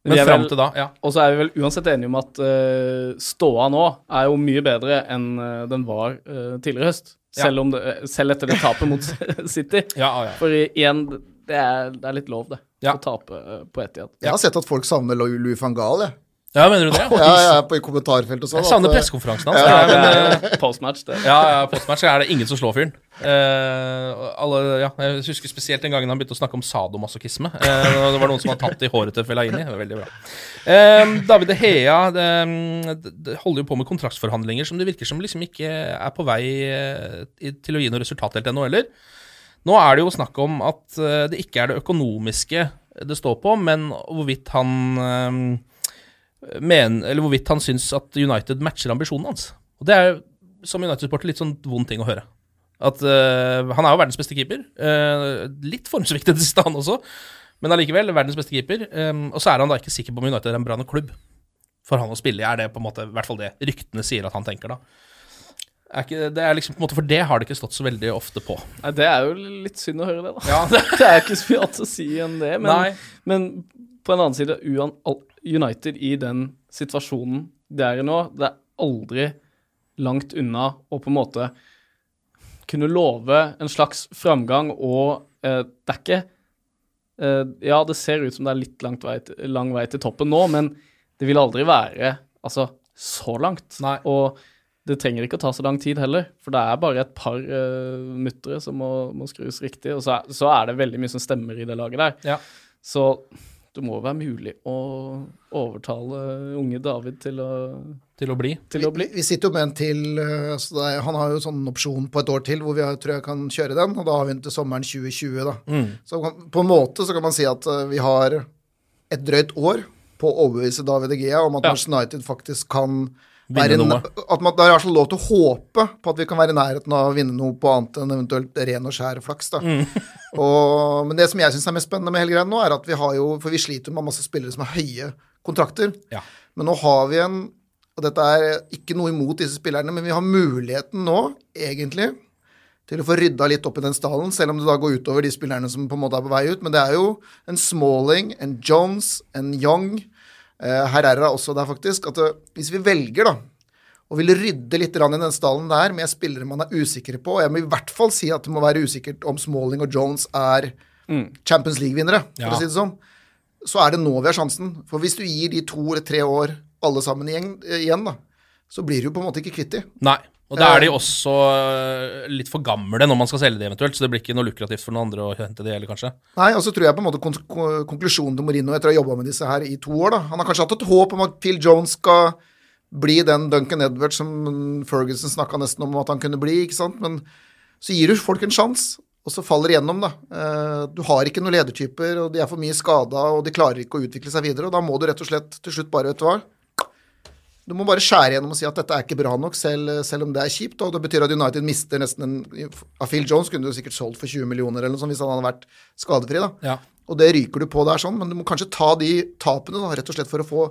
[SPEAKER 4] Vi
[SPEAKER 2] Men
[SPEAKER 4] er
[SPEAKER 2] fram til da, ja.
[SPEAKER 4] Og så er vi vel uansett enige om at uh, ståa nå er jo mye bedre enn uh, den var uh, tidligere i høst.
[SPEAKER 2] Ja.
[SPEAKER 4] Selv, om det, selv etter det tapet mot City.
[SPEAKER 2] Ja, ja.
[SPEAKER 4] For igjen, det er, det er litt lov, det.
[SPEAKER 2] Ja.
[SPEAKER 4] Å tape på igjen
[SPEAKER 3] Jeg har sett at folk savner Louis van Gaal, jeg.
[SPEAKER 2] Ja, mener du det?
[SPEAKER 3] Ja, jeg er på i kommentarfeltet og sånn.
[SPEAKER 2] Jeg savner pressekonferansen hans.
[SPEAKER 3] Ja,
[SPEAKER 2] Ja,
[SPEAKER 4] Det
[SPEAKER 2] men,
[SPEAKER 4] er
[SPEAKER 2] eh,
[SPEAKER 4] postmatch, det.
[SPEAKER 2] ja, ja, postmatch er det ingen som slår fyren. Eh, alle, ja, jeg husker spesielt den gangen han begynte å snakke om sadomasochisme. Eh, det var noen som hadde tatt i håret til Fellaini. Det var veldig bra. Eh, David Hea det, det, det holder jo på med kontraktsforhandlinger som det virker som liksom ikke er på vei til å gi noe resultat helt ennå heller. Nå er det jo snakk om at det ikke er det økonomiske det står på, men hvorvidt han eh, men, eller hvorvidt han syns at United matcher ambisjonen hans. Og det er som United-supporter litt sånn vond ting å høre. At uh, Han er jo verdens beste keeper. Uh, litt formsviktet i siste, han også. Men allikevel verdens beste keeper. Um, og så er han da ikke sikker på om United er en bra nok klubb for han å spille i. Er det på en måte, i hvert fall det ryktene sier at han tenker, da. Ikke, det er liksom på en måte For det har det ikke stått så veldig ofte på.
[SPEAKER 4] Nei, det er jo litt synd å høre det, da.
[SPEAKER 2] Ja, det,
[SPEAKER 4] Det er ikke så mye annet å si enn det. Men, men på en annen side, United i den situasjonen det er i nå, det er aldri langt unna å på en måte kunne love en slags framgang og eh, det er ikke eh, Ja, det ser ut som det er litt langt vei til, lang vei til toppen nå, men det vil aldri være altså, så langt.
[SPEAKER 2] Nei.
[SPEAKER 4] Og det trenger ikke å ta så lang tid heller, for det er bare et par eh, muttere som må, må skrus riktig, og så er, så er det veldig mye som stemmer i det laget der.
[SPEAKER 2] Ja.
[SPEAKER 4] Så det må være mulig å overtale unge David til å,
[SPEAKER 2] Til å bli.
[SPEAKER 4] til å bli.
[SPEAKER 3] Vi sitter jo med en til eh, altså det er, Han har jo sånn opsjon på et år til hvor vi har, tror jeg kan kjøre den, og da har vi den til sommeren 2020. da.
[SPEAKER 2] Mm.
[SPEAKER 3] Så kan, på en måte så kan man si at eh, vi har et drøyt år på å overbevise David Egea Gea om at
[SPEAKER 4] Ja.
[SPEAKER 3] Manchester United faktisk kan
[SPEAKER 2] Vinne noe.
[SPEAKER 3] At man, det er i lov til å håpe på at vi kan være i nærheten av å vinne noe på annet enn eventuelt ren og skjær flaks. da.
[SPEAKER 2] Mm.
[SPEAKER 3] og, men det som jeg syns er mest spennende med hele greia nå, er at vi har jo For vi sliter med masse spillere som har høye kontrakter.
[SPEAKER 2] Ja.
[SPEAKER 3] Men nå har vi en Og dette er ikke noe imot disse spillerne, men vi har muligheten nå, egentlig, til å få rydda litt opp i den stallen, selv om det da går utover de spillerne som på en måte er på vei ut. Men det er jo en Smalling, en Jones, en Young Herrera også der, faktisk. At hvis vi velger, da, og vil rydde litt i den stallen der med spillere man er usikre på, og jeg må i hvert fall si at det må være usikkert om Smalling og Jones er Champions League-vinnere, for
[SPEAKER 2] Ja.
[SPEAKER 3] å si det sånn, så er det nå vi har sjansen. For hvis du gir de to eller tre år alle sammen igjen, igjen da, så blir du på en måte ikke kvitt de.
[SPEAKER 2] Og da er de også øh, litt for gamle når man skal selge de eventuelt, så det blir ikke noe lukrativt for noen andre å hente de heller, kanskje.
[SPEAKER 3] Nei, og så tror jeg på en måte kon kon konklusjonen til Mourinho etter å ha jobba med disse her i to år, da Han har kanskje hatt et håp om at Phil Jones skal bli den Duncan Edwards som Ferguson snakka nesten om at han kunne bli, ikke sant. Men så gir du folk en sjanse, og så faller det gjennom, da. Eh, Du har ikke noen ledertyper, og de er for mye skada, og de klarer ikke å utvikle seg videre. Og da må du rett og slett til slutt bare, vet du hva Du må bare skjære gjennom og si at dette er ikke bra nok, selv, selv om det er kjipt. Og det betyr at United mister nesten en Av Phil Jones kunne du sikkert solgt for 20 millioner eller noe sånt hvis han hadde vært skadefri, da.
[SPEAKER 2] Ja.
[SPEAKER 3] Og det ryker du på der sånn, men du må kanskje ta de tapene, da, rett og slett for å få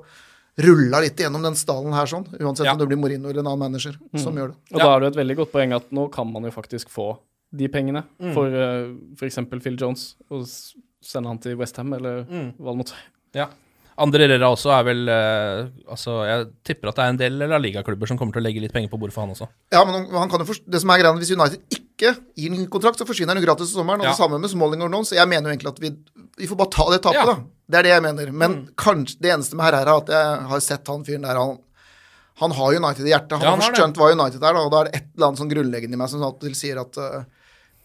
[SPEAKER 3] rulla litt gjennom den stallen her sånn. Uansett
[SPEAKER 2] Ja.
[SPEAKER 3] om det blir Morino eller en annen manager som gjør det.
[SPEAKER 4] Og da er det jo et veldig godt poeng at nå kan man jo faktisk få de pengene for uh, f.eks. Phil Jones, og sende han til Westham, eller hva det måtte være.
[SPEAKER 2] Ja. Andre Rera også er vel øh, Altså, jeg tipper at det er en del La Liga-klubber som kommer til å legge litt penger på bordet for han også.
[SPEAKER 3] Ja, men han- kan jo det som er greia, Hvis United ikke gir en kontrakt, så forsvinner han jo gratis i sommeren. Og
[SPEAKER 2] Ja.
[SPEAKER 3] det samme med Smalling og. Så jeg mener jo egentlig at vi, vi får bare ta det tapet,
[SPEAKER 2] Ja.
[SPEAKER 3] da. Det er det jeg mener. Men kanskje det eneste med her er at jeg har sett han fyren der, han han har United i hjertet. Han
[SPEAKER 2] Ja, han har
[SPEAKER 3] skjønt hva United er, da, og da er det et eller annet sånn grunnleggende i meg som alltid sier at uh,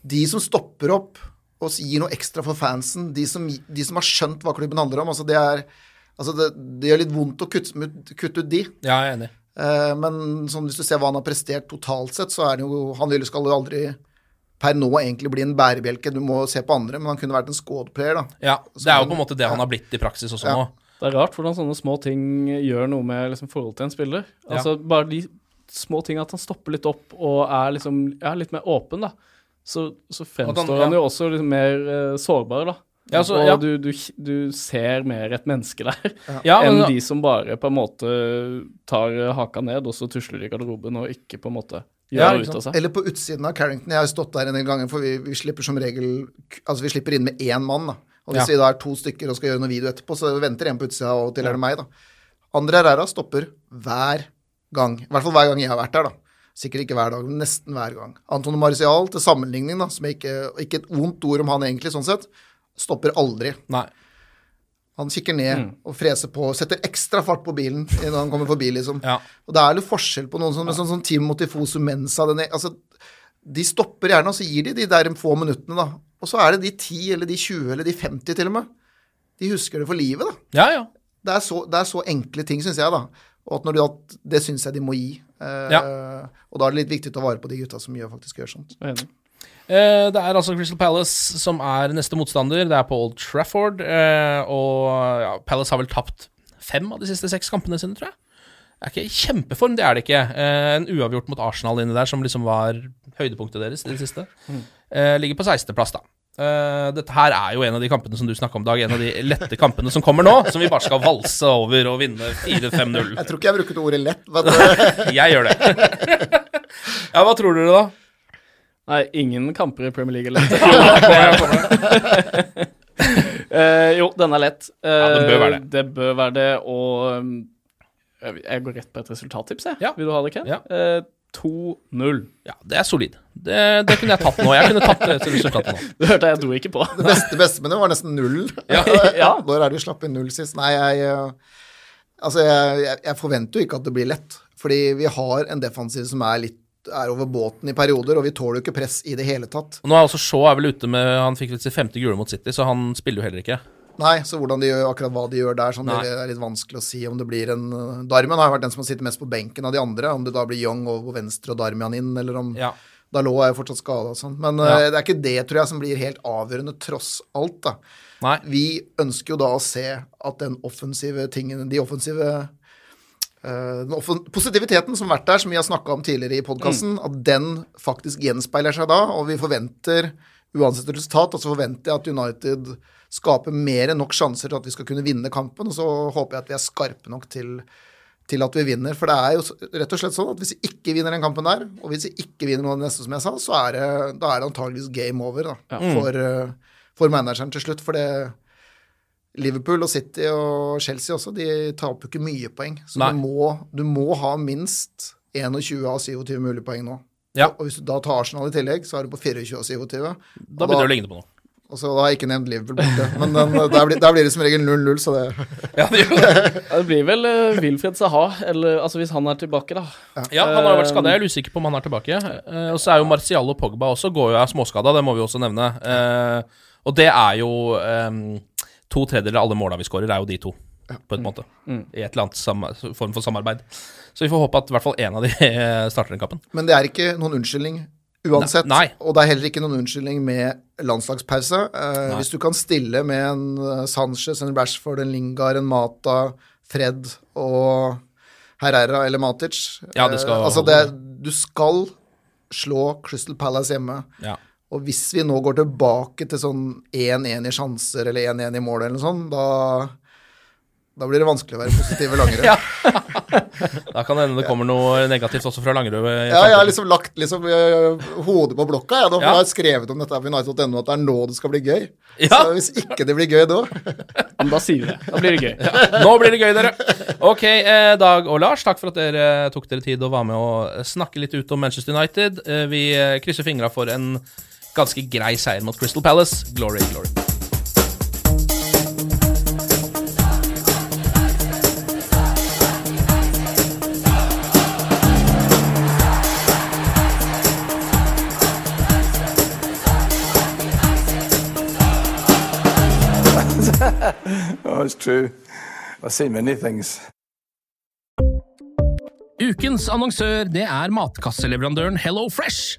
[SPEAKER 3] de som stopper opp og gir noe ekstra for fansen, de som, de som har skjønt hva klubben handler om, altså det er Altså det, det gjør litt vondt å kutte, ut- kutte ut de.
[SPEAKER 2] Ja, jeg er enig.
[SPEAKER 3] Eh, men sånn, hvis du ser hva han har prestert totalt sett, så er det jo Han vil- skal jo aldri per nå egentlig bli en bærebjelke. Du må se på andre, men han kunne vært en squad-player, da.
[SPEAKER 2] Ja, Det er jo på en måte det han har blitt i praksis også
[SPEAKER 3] Ja.
[SPEAKER 2] nå.
[SPEAKER 4] Det er rart hvordan sånne små ting gjør noe med liksom, forholdet til en spiller. Altså Bare de små ting at han stopper litt opp og er liksom ja, litt mer åpen, da. Så, så fremstår
[SPEAKER 2] han,
[SPEAKER 4] han-
[SPEAKER 2] han,
[SPEAKER 4] jo også litt mer uh, sårbar, da.
[SPEAKER 2] Ja, så-
[SPEAKER 4] og
[SPEAKER 2] ja.
[SPEAKER 4] du, du, du ser mer et menneske der
[SPEAKER 2] Ja,
[SPEAKER 4] enn de som bare på en måte tar haka ned, og så tusler de i garderoben og ikke på en måte gjør
[SPEAKER 2] Ja,
[SPEAKER 4] ut av seg.
[SPEAKER 3] Eller på utsiden av Carrington. Jeg har jo stått der en del ganger, for vi, vi slipper som regel Altså, vi slipper inn med én mann, da. Og hvis
[SPEAKER 2] Ja.
[SPEAKER 3] vi da er to stykker og skal gjøre noe video etterpå, så venter en på utsida, og til er det meg, da. Andre Herrera stopper hver gang. I hvert fall hver gang jeg har vært der, da. Sikkert ikke hver dag, men nesten hver gang. Antone Marcial, til sammenligning, da, som ikke Ikke et vondt ord om han egentlig, sånn sett, stopper aldri.
[SPEAKER 2] Nei.
[SPEAKER 3] Han kikker ned
[SPEAKER 2] Mm.
[SPEAKER 3] og freser på, setter ekstra fart på bilen når han kommer forbi, liksom.
[SPEAKER 2] Ja.
[SPEAKER 3] Og det er litt forskjell på noen som sånn, sånn Team Motifoso Mensa den, altså, De stopper gjerne, og så gir de de der få minuttene, da. Og så er det de 10 eller de 20 eller de 50 til og med. De husker det for livet, da.
[SPEAKER 2] Ja, ja.
[SPEAKER 3] Det er så, det er så enkle ting, syns jeg, da. Og at når du, det syns jeg de må gi. Eh. Og da er det litt viktig å ta vare på de gutta som gjør, faktisk gjør sånt.
[SPEAKER 4] Jeg er enig.
[SPEAKER 2] Eh, det er altså Crystal Palace som er neste motstander. Det er på Old Trafford. eh, og ja, Palace har vel tapt fem av de siste seks kampene sine, tror jeg. Det er ikke i kjempeform, det er det ikke. Eh, en uavgjort mot Arsenal inni der, som liksom var høydepunktet deres i det siste. Eh, ligger på 16.-plass, da. Eh, dette her er jo en av de kampene som du snakka om, Dag. En av de lette kampene som kommer nå, som vi bare skal valse over og vinne 4-5-0.
[SPEAKER 3] Jeg tror ikke jeg bruker det ordet lett, men
[SPEAKER 2] Jeg gjør det. ja, hva tror dere, da?
[SPEAKER 4] Nei, ingen kamper i Premier League eller uh, jo, den er lett.
[SPEAKER 2] Ja, den bør være det.
[SPEAKER 4] Eh, Det bør være det, og um, jeg går rett på et resultattips, jeg.
[SPEAKER 2] Ja.
[SPEAKER 4] Vil du ha det, Ken?
[SPEAKER 2] Ja.
[SPEAKER 4] Uh, 2-0.
[SPEAKER 2] Ja, det er solid. Det, det kunne jeg tatt nå. Jeg kunne tatt det til resultatet nå.
[SPEAKER 4] Du hørte jeg, jeg dro ikke på.
[SPEAKER 3] Det beste, beste med det var nesten null.
[SPEAKER 4] Ja.
[SPEAKER 3] Når er det vi slapp inn null sist? Nei, jeg eh, Altså, jeg, jeg, jeg forventer jo ikke at det blir lett. Fordi vi har en defensiv som er litt er over båten i perioder, og vi tåler jo ikke press i det hele tatt.
[SPEAKER 2] Og nå er også Shaw er vel ute med Han fikk vel sitt femte gule mot City, så han spiller jo heller ikke.
[SPEAKER 3] Nei, så hvordan de gjør, akkurat hva de gjør der, sånn, det er litt vanskelig å si om det blir en uh, Darmian har jo vært den som har sittet mest på benken av de andre. Om det da blir Young over på venstre og Darmian inn, eller om
[SPEAKER 2] Ja.
[SPEAKER 3] Dalot er jo fortsatt skada og sånn. Men uh,
[SPEAKER 2] Ja.
[SPEAKER 3] det er ikke det, tror jeg, som blir helt avgjørende, tross alt, da.
[SPEAKER 2] Nei.
[SPEAKER 3] Vi ønsker jo da å se at den offensive tingen, de offensive eh, offen positiviteten som har vært der, som vi har snakka om tidligere i podkasten, at den faktisk gjenspeiler seg da. Og vi forventer, uansett resultat, og så forventer jeg at United skaper mer enn nok sjanser til at vi skal kunne vinne kampen. Og så håper jeg at vi er skarpe nok til, til at vi vinner. For det er jo rett og slett sånn at hvis vi ikke vinner den kampen der, og hvis vi ikke vinner noe av det neste, som jeg sa, så er det, da er det antageligvis game over da, for, eh, for manageren til slutt. For det Liverpool og City og Chelsea også, de taper jo ikke mye poeng. Så du må, du må ha minst 21 av 27 mulige poeng nå.
[SPEAKER 2] Ja.
[SPEAKER 3] Og hvis du da tar Arsenal i tillegg, så er du på 24 av 27.
[SPEAKER 2] Da begynner det å ligne på noe.
[SPEAKER 3] Og så da har jeg ikke nevnt Liverpool borte. Men den, der, blir, der blir det som regel 0-0, så det
[SPEAKER 2] Ja, det, det.
[SPEAKER 4] Blir vel uh, Wilfred Saha, eller altså hvis han er tilbake, da.
[SPEAKER 2] ja, han har jo vært skada. Jeg er usikker på om han er tilbake. Uh, og så er jo Martial og Pogba også går jo av småskada, det må vi også nevne. Uh, og det er jo eh, To tredjedeler av alle måla vi skårer, er jo de to. På en måte. I et eller annet form for samarbeid. Så vi får håpe at i hvert fall én av de eh, starter den kappen.
[SPEAKER 3] Men det er ikke noen unnskyldning uansett.
[SPEAKER 2] Nei.
[SPEAKER 3] Og det er heller ikke noen unnskyldning med landslagspause. Eh, hvis du kan stille med en eh, Sanchez, en Rashford, en Lingard, en Mata, Fred og Herrera eller Matic
[SPEAKER 2] Ja, det skal
[SPEAKER 3] eh, Altså, det, du skal slå Crystal Palace hjemme.
[SPEAKER 2] Ja.
[SPEAKER 3] Og hvis vi nå går tilbake til sånn 1-1 i sjanser eller 1-1 i mål eller noe sånt, da, da blir det vanskelig å være positiv i langrenn.
[SPEAKER 2] Da kan det hende det kommer noe negativt også fra Langerød. i
[SPEAKER 3] Ja, jeg har liksom lagt liksom, øh, hodet på blokka. Jeg, da,
[SPEAKER 2] Ja.
[SPEAKER 3] jeg har skrevet om dette på United.no at det er nå det skal bli gøy.
[SPEAKER 2] Ja.
[SPEAKER 3] Så hvis ikke det blir gøy da
[SPEAKER 4] Men da sier vi det. Da blir det gøy.
[SPEAKER 2] Nå blir det gøy, dere. Ok, eh, Dag og Lars, takk for at dere eh, tok dere tid å være med og snakke litt ut om Manchester United. Eh, vi eh, krysser fingra for en ganske grei seier mot Crystal Palace. Glory, glory.
[SPEAKER 5] Oh, it's true. I've seen many things.
[SPEAKER 2] Ukens annonsør det er matkasseleverandøren Hello Fresh.